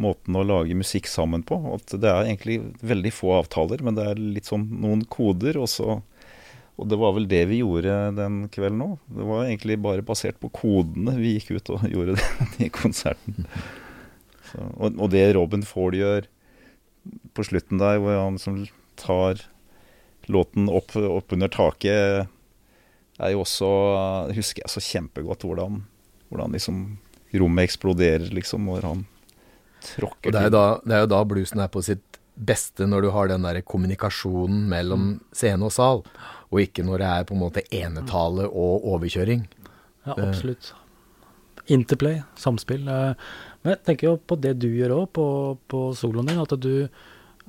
måten å lage musikk sammen på. At det er egentlig veldig få avtaler, men det er litt sånn noen koder, og så Og det var vel det vi gjorde den kvelden òg. Det var egentlig bare basert på kodene vi gikk ut og *laughs* gjorde det i konserten. Så, og, og det Robin Ford gjør på slutten der, hvor han som tar låten opp, opp under taket, er jo også Husker jeg så kjempegodt hvordan, hvordan liksom rommet eksploderer, liksom, når han tråkker det er, da, det er jo da bluesen er på sitt beste, når du har den der kommunikasjonen mellom scene og sal, og ikke når det er på en måte enetale og overkjøring. Ja, absolutt. Interplay, samspill. eh, Men jeg tenker jo på det du gjør òg, på, på soloen din. At du,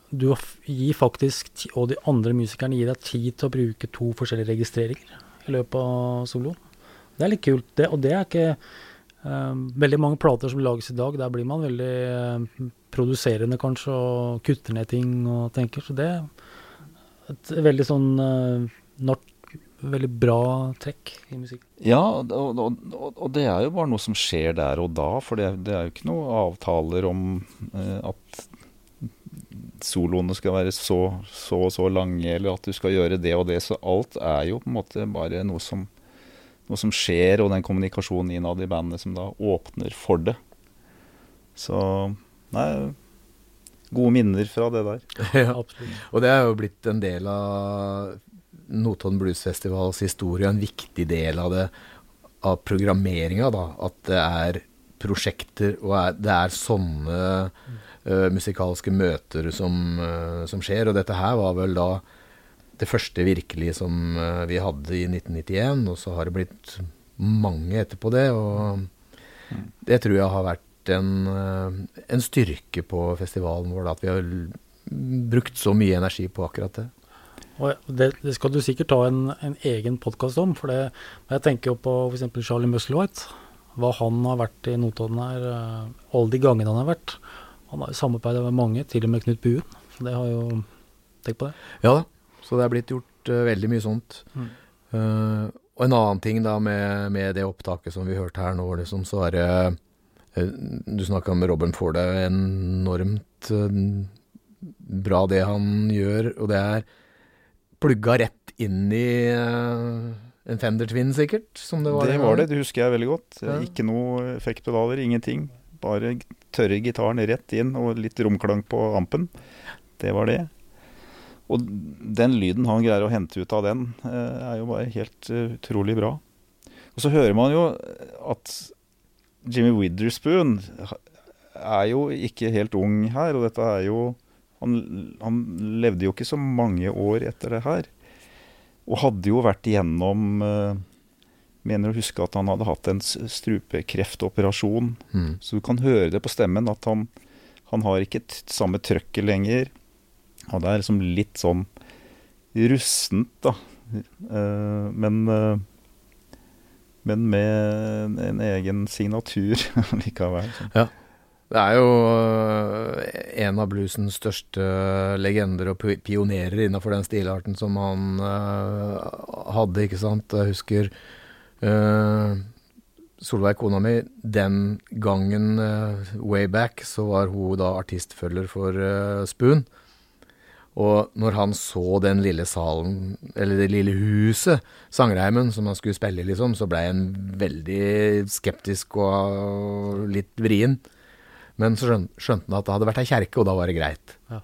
du gir faktisk, og de andre musikerne gir deg tid til å bruke to forskjellige registreringer i løpet av soloen. Det er litt kult. Det, og det er ikke eh, veldig mange plater som lages i dag. Der blir man veldig eh, produserende kanskje, og kutter ned ting og tenker. Så det er et veldig sånn uh, veldig bra trekk i musikk. Ja, og, og, og, det er jo bare noe som skjer der og da, for det, det er jo ikke noe avtaler om eh, at soloene skal være så så og så lange, eller at du skal gjøre det og det. Så alt er jo på en måte bare noe som, noe som skjer, og den kommunikasjonen innad i bandet som da åpner for det. Så nei Gode minner fra det der. *laughs* Ja. Absolutt. Og det er jo blitt en del av Notodden Bluesfestivals historie, en viktig del av det, av programmeringa, da. At det er prosjekter, og er, det er sånne uh, musikalske møter som, uh, som skjer. Og dette her var vel da det første virkelig som eh, vi hadde i 1991, og så har det blitt mange etterpå det. Og det tror jeg har vært en, eh, en styrke på festivalen vår, at vi har brukt så mye energi på akkurat det. Det, det skal du sikkert ta en, en egen podkast om. For det, jeg tenker jo på f.eks. Charlie Musselwhite. Hva han har vært i Notodden her, eh, alle de gangene han har vært. Han har jo samarbeidet med mange, til og med Knut Buen. Så det har jo Tenk på det. Ja da, så det er blitt gjort uh, veldig mye sånt. Mm. Uh, og en annen ting da med, med det opptaket som vi hørte her nå, liksom, så er det uh, Du snakka med Robin Ford, det er enormt bra det han gjør, og det er plugga rett inn i en Fender Twin, sikkert, som det var. Det var det, det husker jeg veldig godt. Ja. Ikke noe effektpedaler, ingenting. Bare tørre gitaren rett inn og litt romklang på ampen. Det var det. Og den lyden han greier å hente ut av den, eh, er jo bare helt eh, utrolig bra. Og så hører man jo at Jimmy Witherspoon er jo ikke helt ung her, og dette er jo han, han levde jo ikke så mange år etter det her. Og hadde jo vært igjennom eh, Mener å huske at han hadde hatt en strupekreftoperasjon. Mm. Så du kan høre det på stemmen at han, han har ikke samme trøkket lenger. Han er liksom litt sånn rustent, da. Eh, men eh, men med en, en egen signatur *laughs* likevel. Så. Det er jo øh, en av bluesens største legender og pionerer innafor den stilarten som han uh, hadde, ikke sant. Jeg husker uh, Solveig, kona mi, den gangen uh, way back, så var hun da artistfølger for Spoon. Og når han så den lille salen, eller det lille huset, sangreimen som han skulle spille i, liksom, så ble han veldig skeptisk og litt vrien. Men så skjønte han at det hadde vært ei kjerke, og da var det greit. Ja,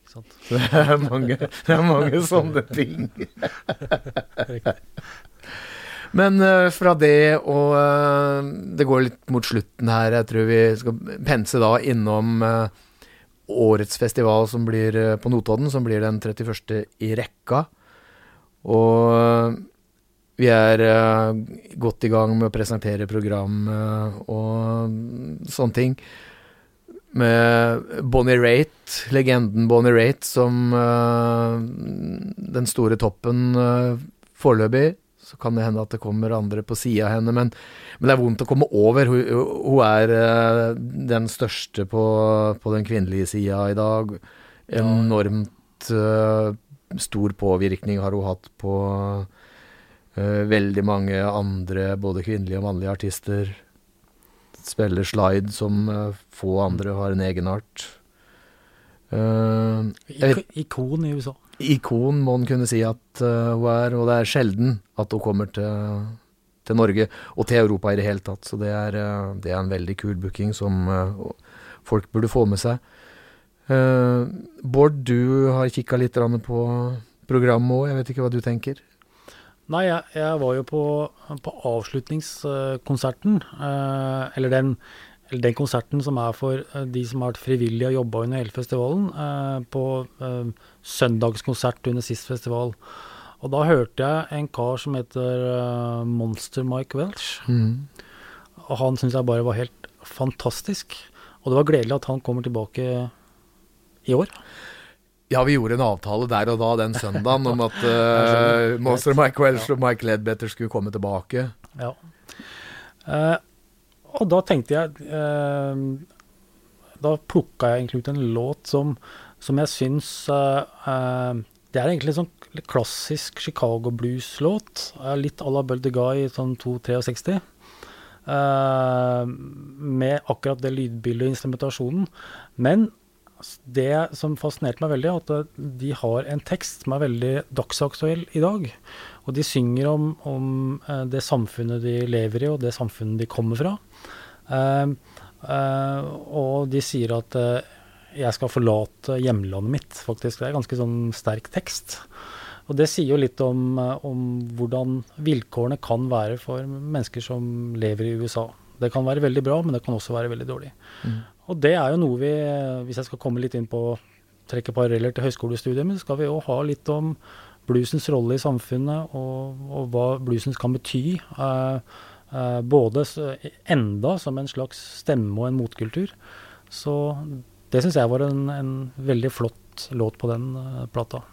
Ikke sant? Så *laughs* det er mange, det er mange sånne ting. *laughs* Men eh, fra det og eh, Det går litt mot slutten her. Jeg tror vi skal pense da innom eh, årets festival som blir eh, på Notodden, som blir den 31. i rekka. Og vi er eh, godt i gang med å presentere program og sånne ting. Med Bonnie Raitt, legenden Bonnie Raitt, som eh, den store toppen foreløpig. Så kan det hende at det kommer andre på sida av henne, men, men det er vondt å komme over. Hun, hun er eh, den største på, på den kvinnelige sida i dag. Enormt uh, stor påvirkning har hun hatt på uh, veldig mange andre, både kvinnelige og mannlige artister. Spiller slide som uh, få andre har en egenart. Uh, ikon i USA. Ikon må en kunne si at eh, hun er, og det er sjelden at hun kommer til, til Norge, og til Europa i det hele tatt. Så det er, eh, det er en veldig kul booking som eh, folk burde få med seg. Bård, du har kikka litt på programmet òg, jeg vet ikke hva du tenker? Nei, jeg, jeg var jo på, på avslutningskonserten, eller, den, den konserten som er for eh, de som har vært frivillige og jobba under hele festivalen, eh, på eh, søndagskonsert under sist festival. Og da hørte jeg en kar som heter Monster Mike Welch, og han syns jeg bare var helt fantastisk. Og det var gledelig at han kommer tilbake i år. Ja, vi gjorde en avtale der og da den søndagen om at *laughs* uh. Monster Mike Welch og Mike Ledbetter skulle komme tilbake. Ja. Eh, og da tenkte jeg eh, Da plukka jeg egentlig ut en låt som, som jeg syns eh, eh, Det er egentlig en sånn klassisk Chicago blues-låt. eh, litt à la Buldy Guy, sånn 263. Eh, med akkurat det lydbildet og instrumentasjonen. Men det som fascinerte meg veldig, er at eh, de har en tekst som er veldig dagsaktuell i dag. Og de synger om, om eh, det samfunnet de lever i, og det samfunnet de kommer fra. Eh, eh, og de sier at eh, jeg skal forlate hjemlandet mitt, faktisk. Det er ganske sånn sterk tekst. Og det sier jo litt om, om hvordan vilkårene kan være for mennesker som lever i USA. Det kan være veldig bra, men det kan også være veldig dårlig. Og det er jo noe vi, hvis jeg skal komme litt inn på trekke paralleller til høyskolestudiet, men skal vi jo ha litt om bluesens rolle i samfunnet, og, og hva bluesens kan bety. eh, eh, både enda som en slags stemme og en motkultur. Så det syns jeg var en, en veldig flott låt på den eh, plata.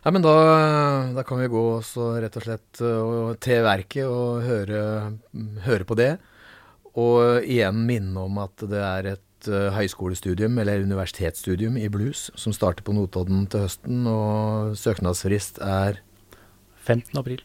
Ja, men da, da kan vi gå så rett og slett øh, til verket og høre, høre på det. Og igjen minne om at det er et øh, høyskolestudium, eller universitetsstudium, i blues som starter på Notodden til høsten, og søknadsfrist er 15. april.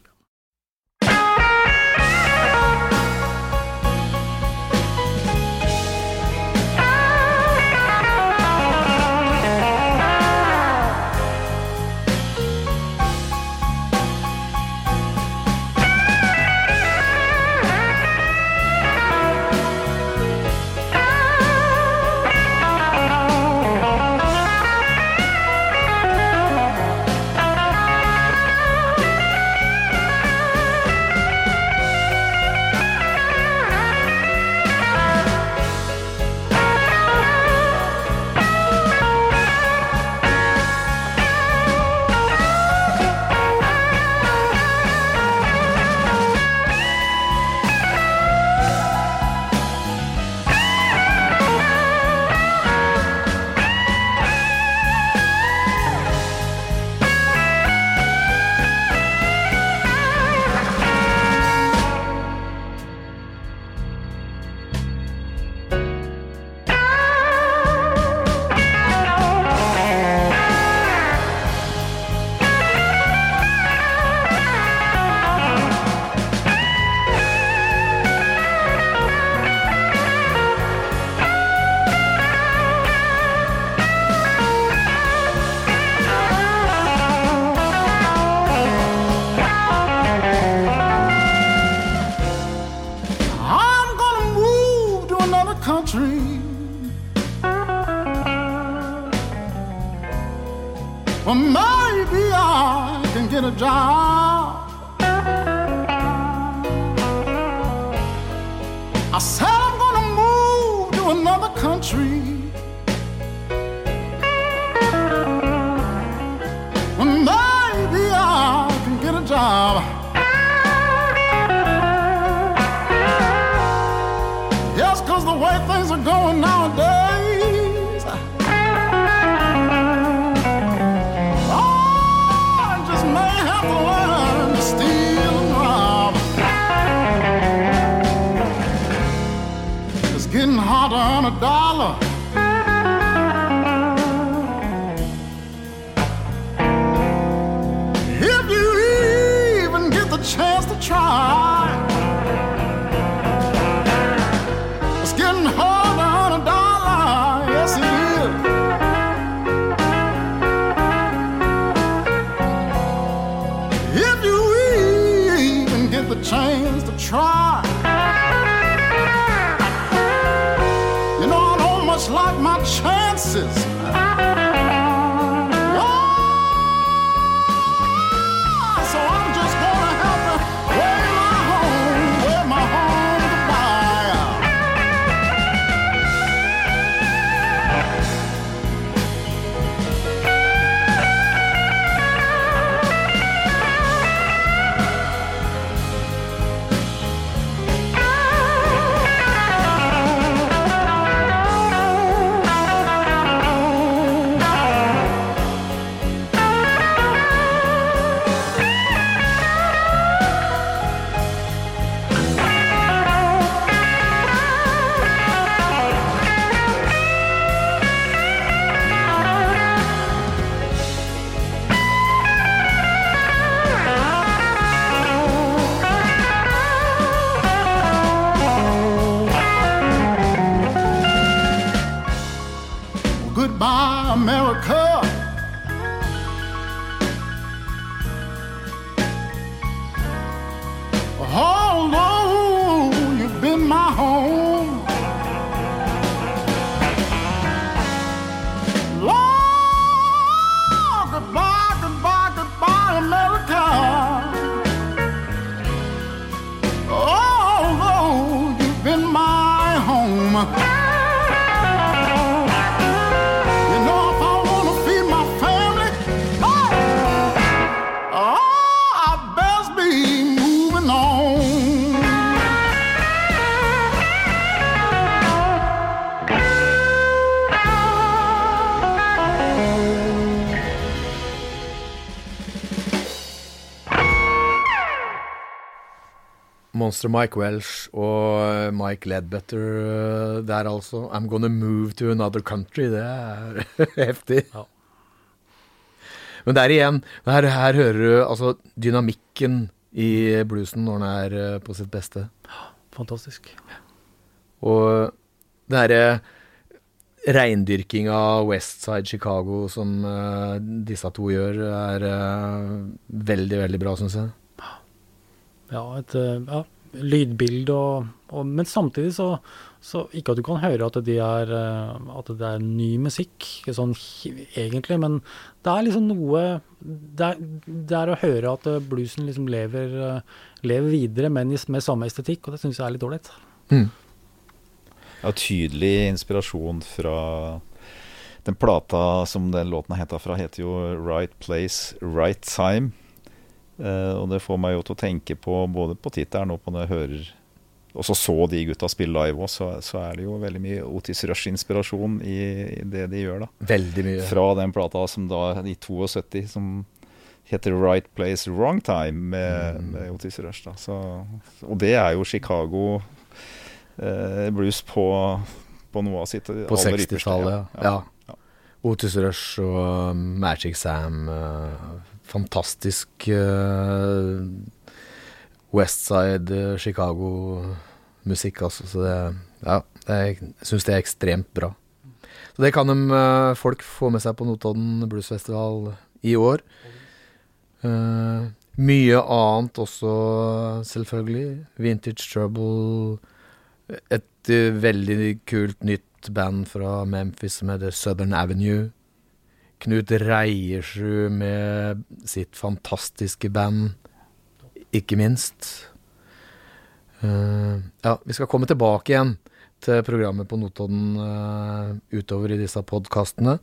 Monster Mike Welsh og Mike Ledbetter eh, der altså. I'm gonna move to another country. Det er *laughs* heftig. Ja. Men der igjen, her, her hører du altså dynamikken i bluesen når den er eh, på sitt beste. Fantastisk. Og det herre reindyrking av Westside Chicago som uh, disse to gjør, er uh, veldig, veldig bra, syns jeg. Ja, et eh, ja, lydbilde og, og Men samtidig så, så Ikke at du kan høre at, de er, eh, at det er ny musikk, sånn egentlig, men det er liksom noe Det er, det er å høre at eh, bluesen liksom lever, eh, lever videre, men med samme estetikk, og det syns jeg er litt ålreit. Ja, tydelig inspirasjon fra den plata som den låten henta fra, heter jo 'Right Place, Right Time'. Eh, og det får meg jo til å tenke på både på tittelen og på når jeg hører Og så så de gutta spille live òg, så, så er det jo veldig mye Otis Rush-inspirasjon i, i det de gjør, da. Veldig mye. Fra den plata som da i 72 som heter 'Right Place, Wrong Time' med, med Otis Rush. da så, Og det er jo Chicago eh, blues på, på noe av sitt På 60-tallet, ja. ja. ja. Otis Rush og um, Magic Sam. eh, fantastisk uh, Westside uh, Chicago-musikk, altså. Så det, ja, jeg syns det er ekstremt bra. Så det kan de, eh, folk få med seg på Notodden Bluesfestival i år. Uh, mye annet også, selvfølgelig. Vintage Trouble. Et eh, veldig kult nytt band fra Memphis som heter Southern Avenue. Knut Reiersrud med sitt fantastiske band, ikke minst. Uh, ja, vi skal komme tilbake igjen til programmet på Notodden uh, utover i disse podkastene.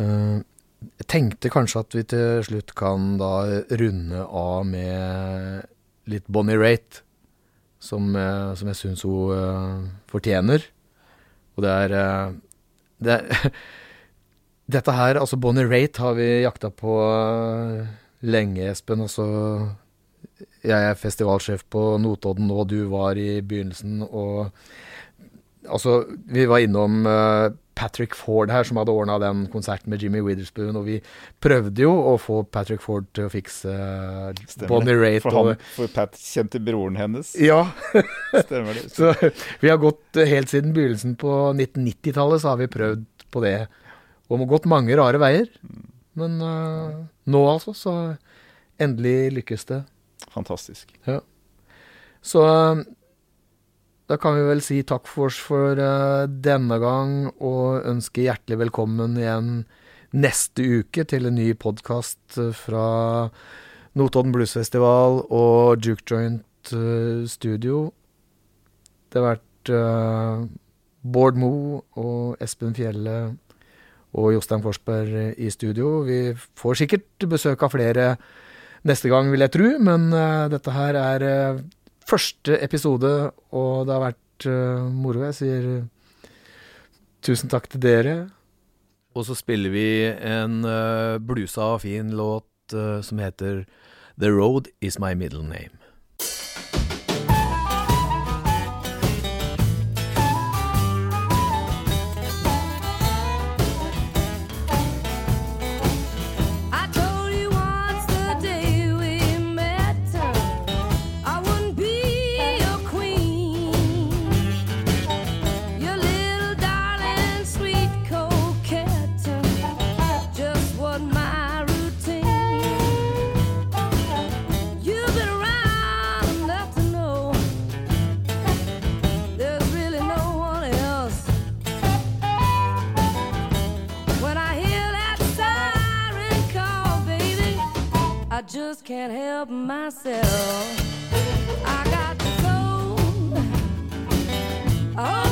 Eh, jeg tenkte kanskje at vi til slutt kan da runde av med litt Bonnie Raitt, som, som jeg syns hun fortjener. Og det er, det er *laughs* Dette her, altså Bonnie Raitt har vi jakta på eh, lenge, Espen. Altså jeg er festivalsjef på Notodden, og du var i begynnelsen, og Altså, vi var innom eh, Patrick Ford her, som hadde ordna den konserten med Jimmy Witherspoon, og vi prøvde jo å få Patrick Ford til å fikse eh, Stemmer Bonnie. Raitt. For, han, for Pat kjente broren hennes. Ja, *laughs* Stemmer det. så vi har gått helt siden begynnelsen på 1990-tallet, så har vi prøvd på det. Og har gått mange rare veier. Men uh, nå altså, så endelig lykkes det. Fantastisk. Så eh, da kan vi vel si takk for oss for uh, denne gang, og ønske hjertelig velkommen igjen neste uke til en ny podkast fra Notodden Bluesfestival og Juke Joint uh, Studio. Det har vært Bård Moe og Espen Fjelle og Jostein Forsberg i studio. Vi får sikkert besøk av flere neste gang, vil jeg tro, men eh, dette her er eh, første episode, og det har vært eh, moro. Jeg sier eh, tusen takk til dere. Og så spiller vi en uh, blusa fin låt uh, som heter The Road Is My Middle Name. Just can't help myself. I got to go. I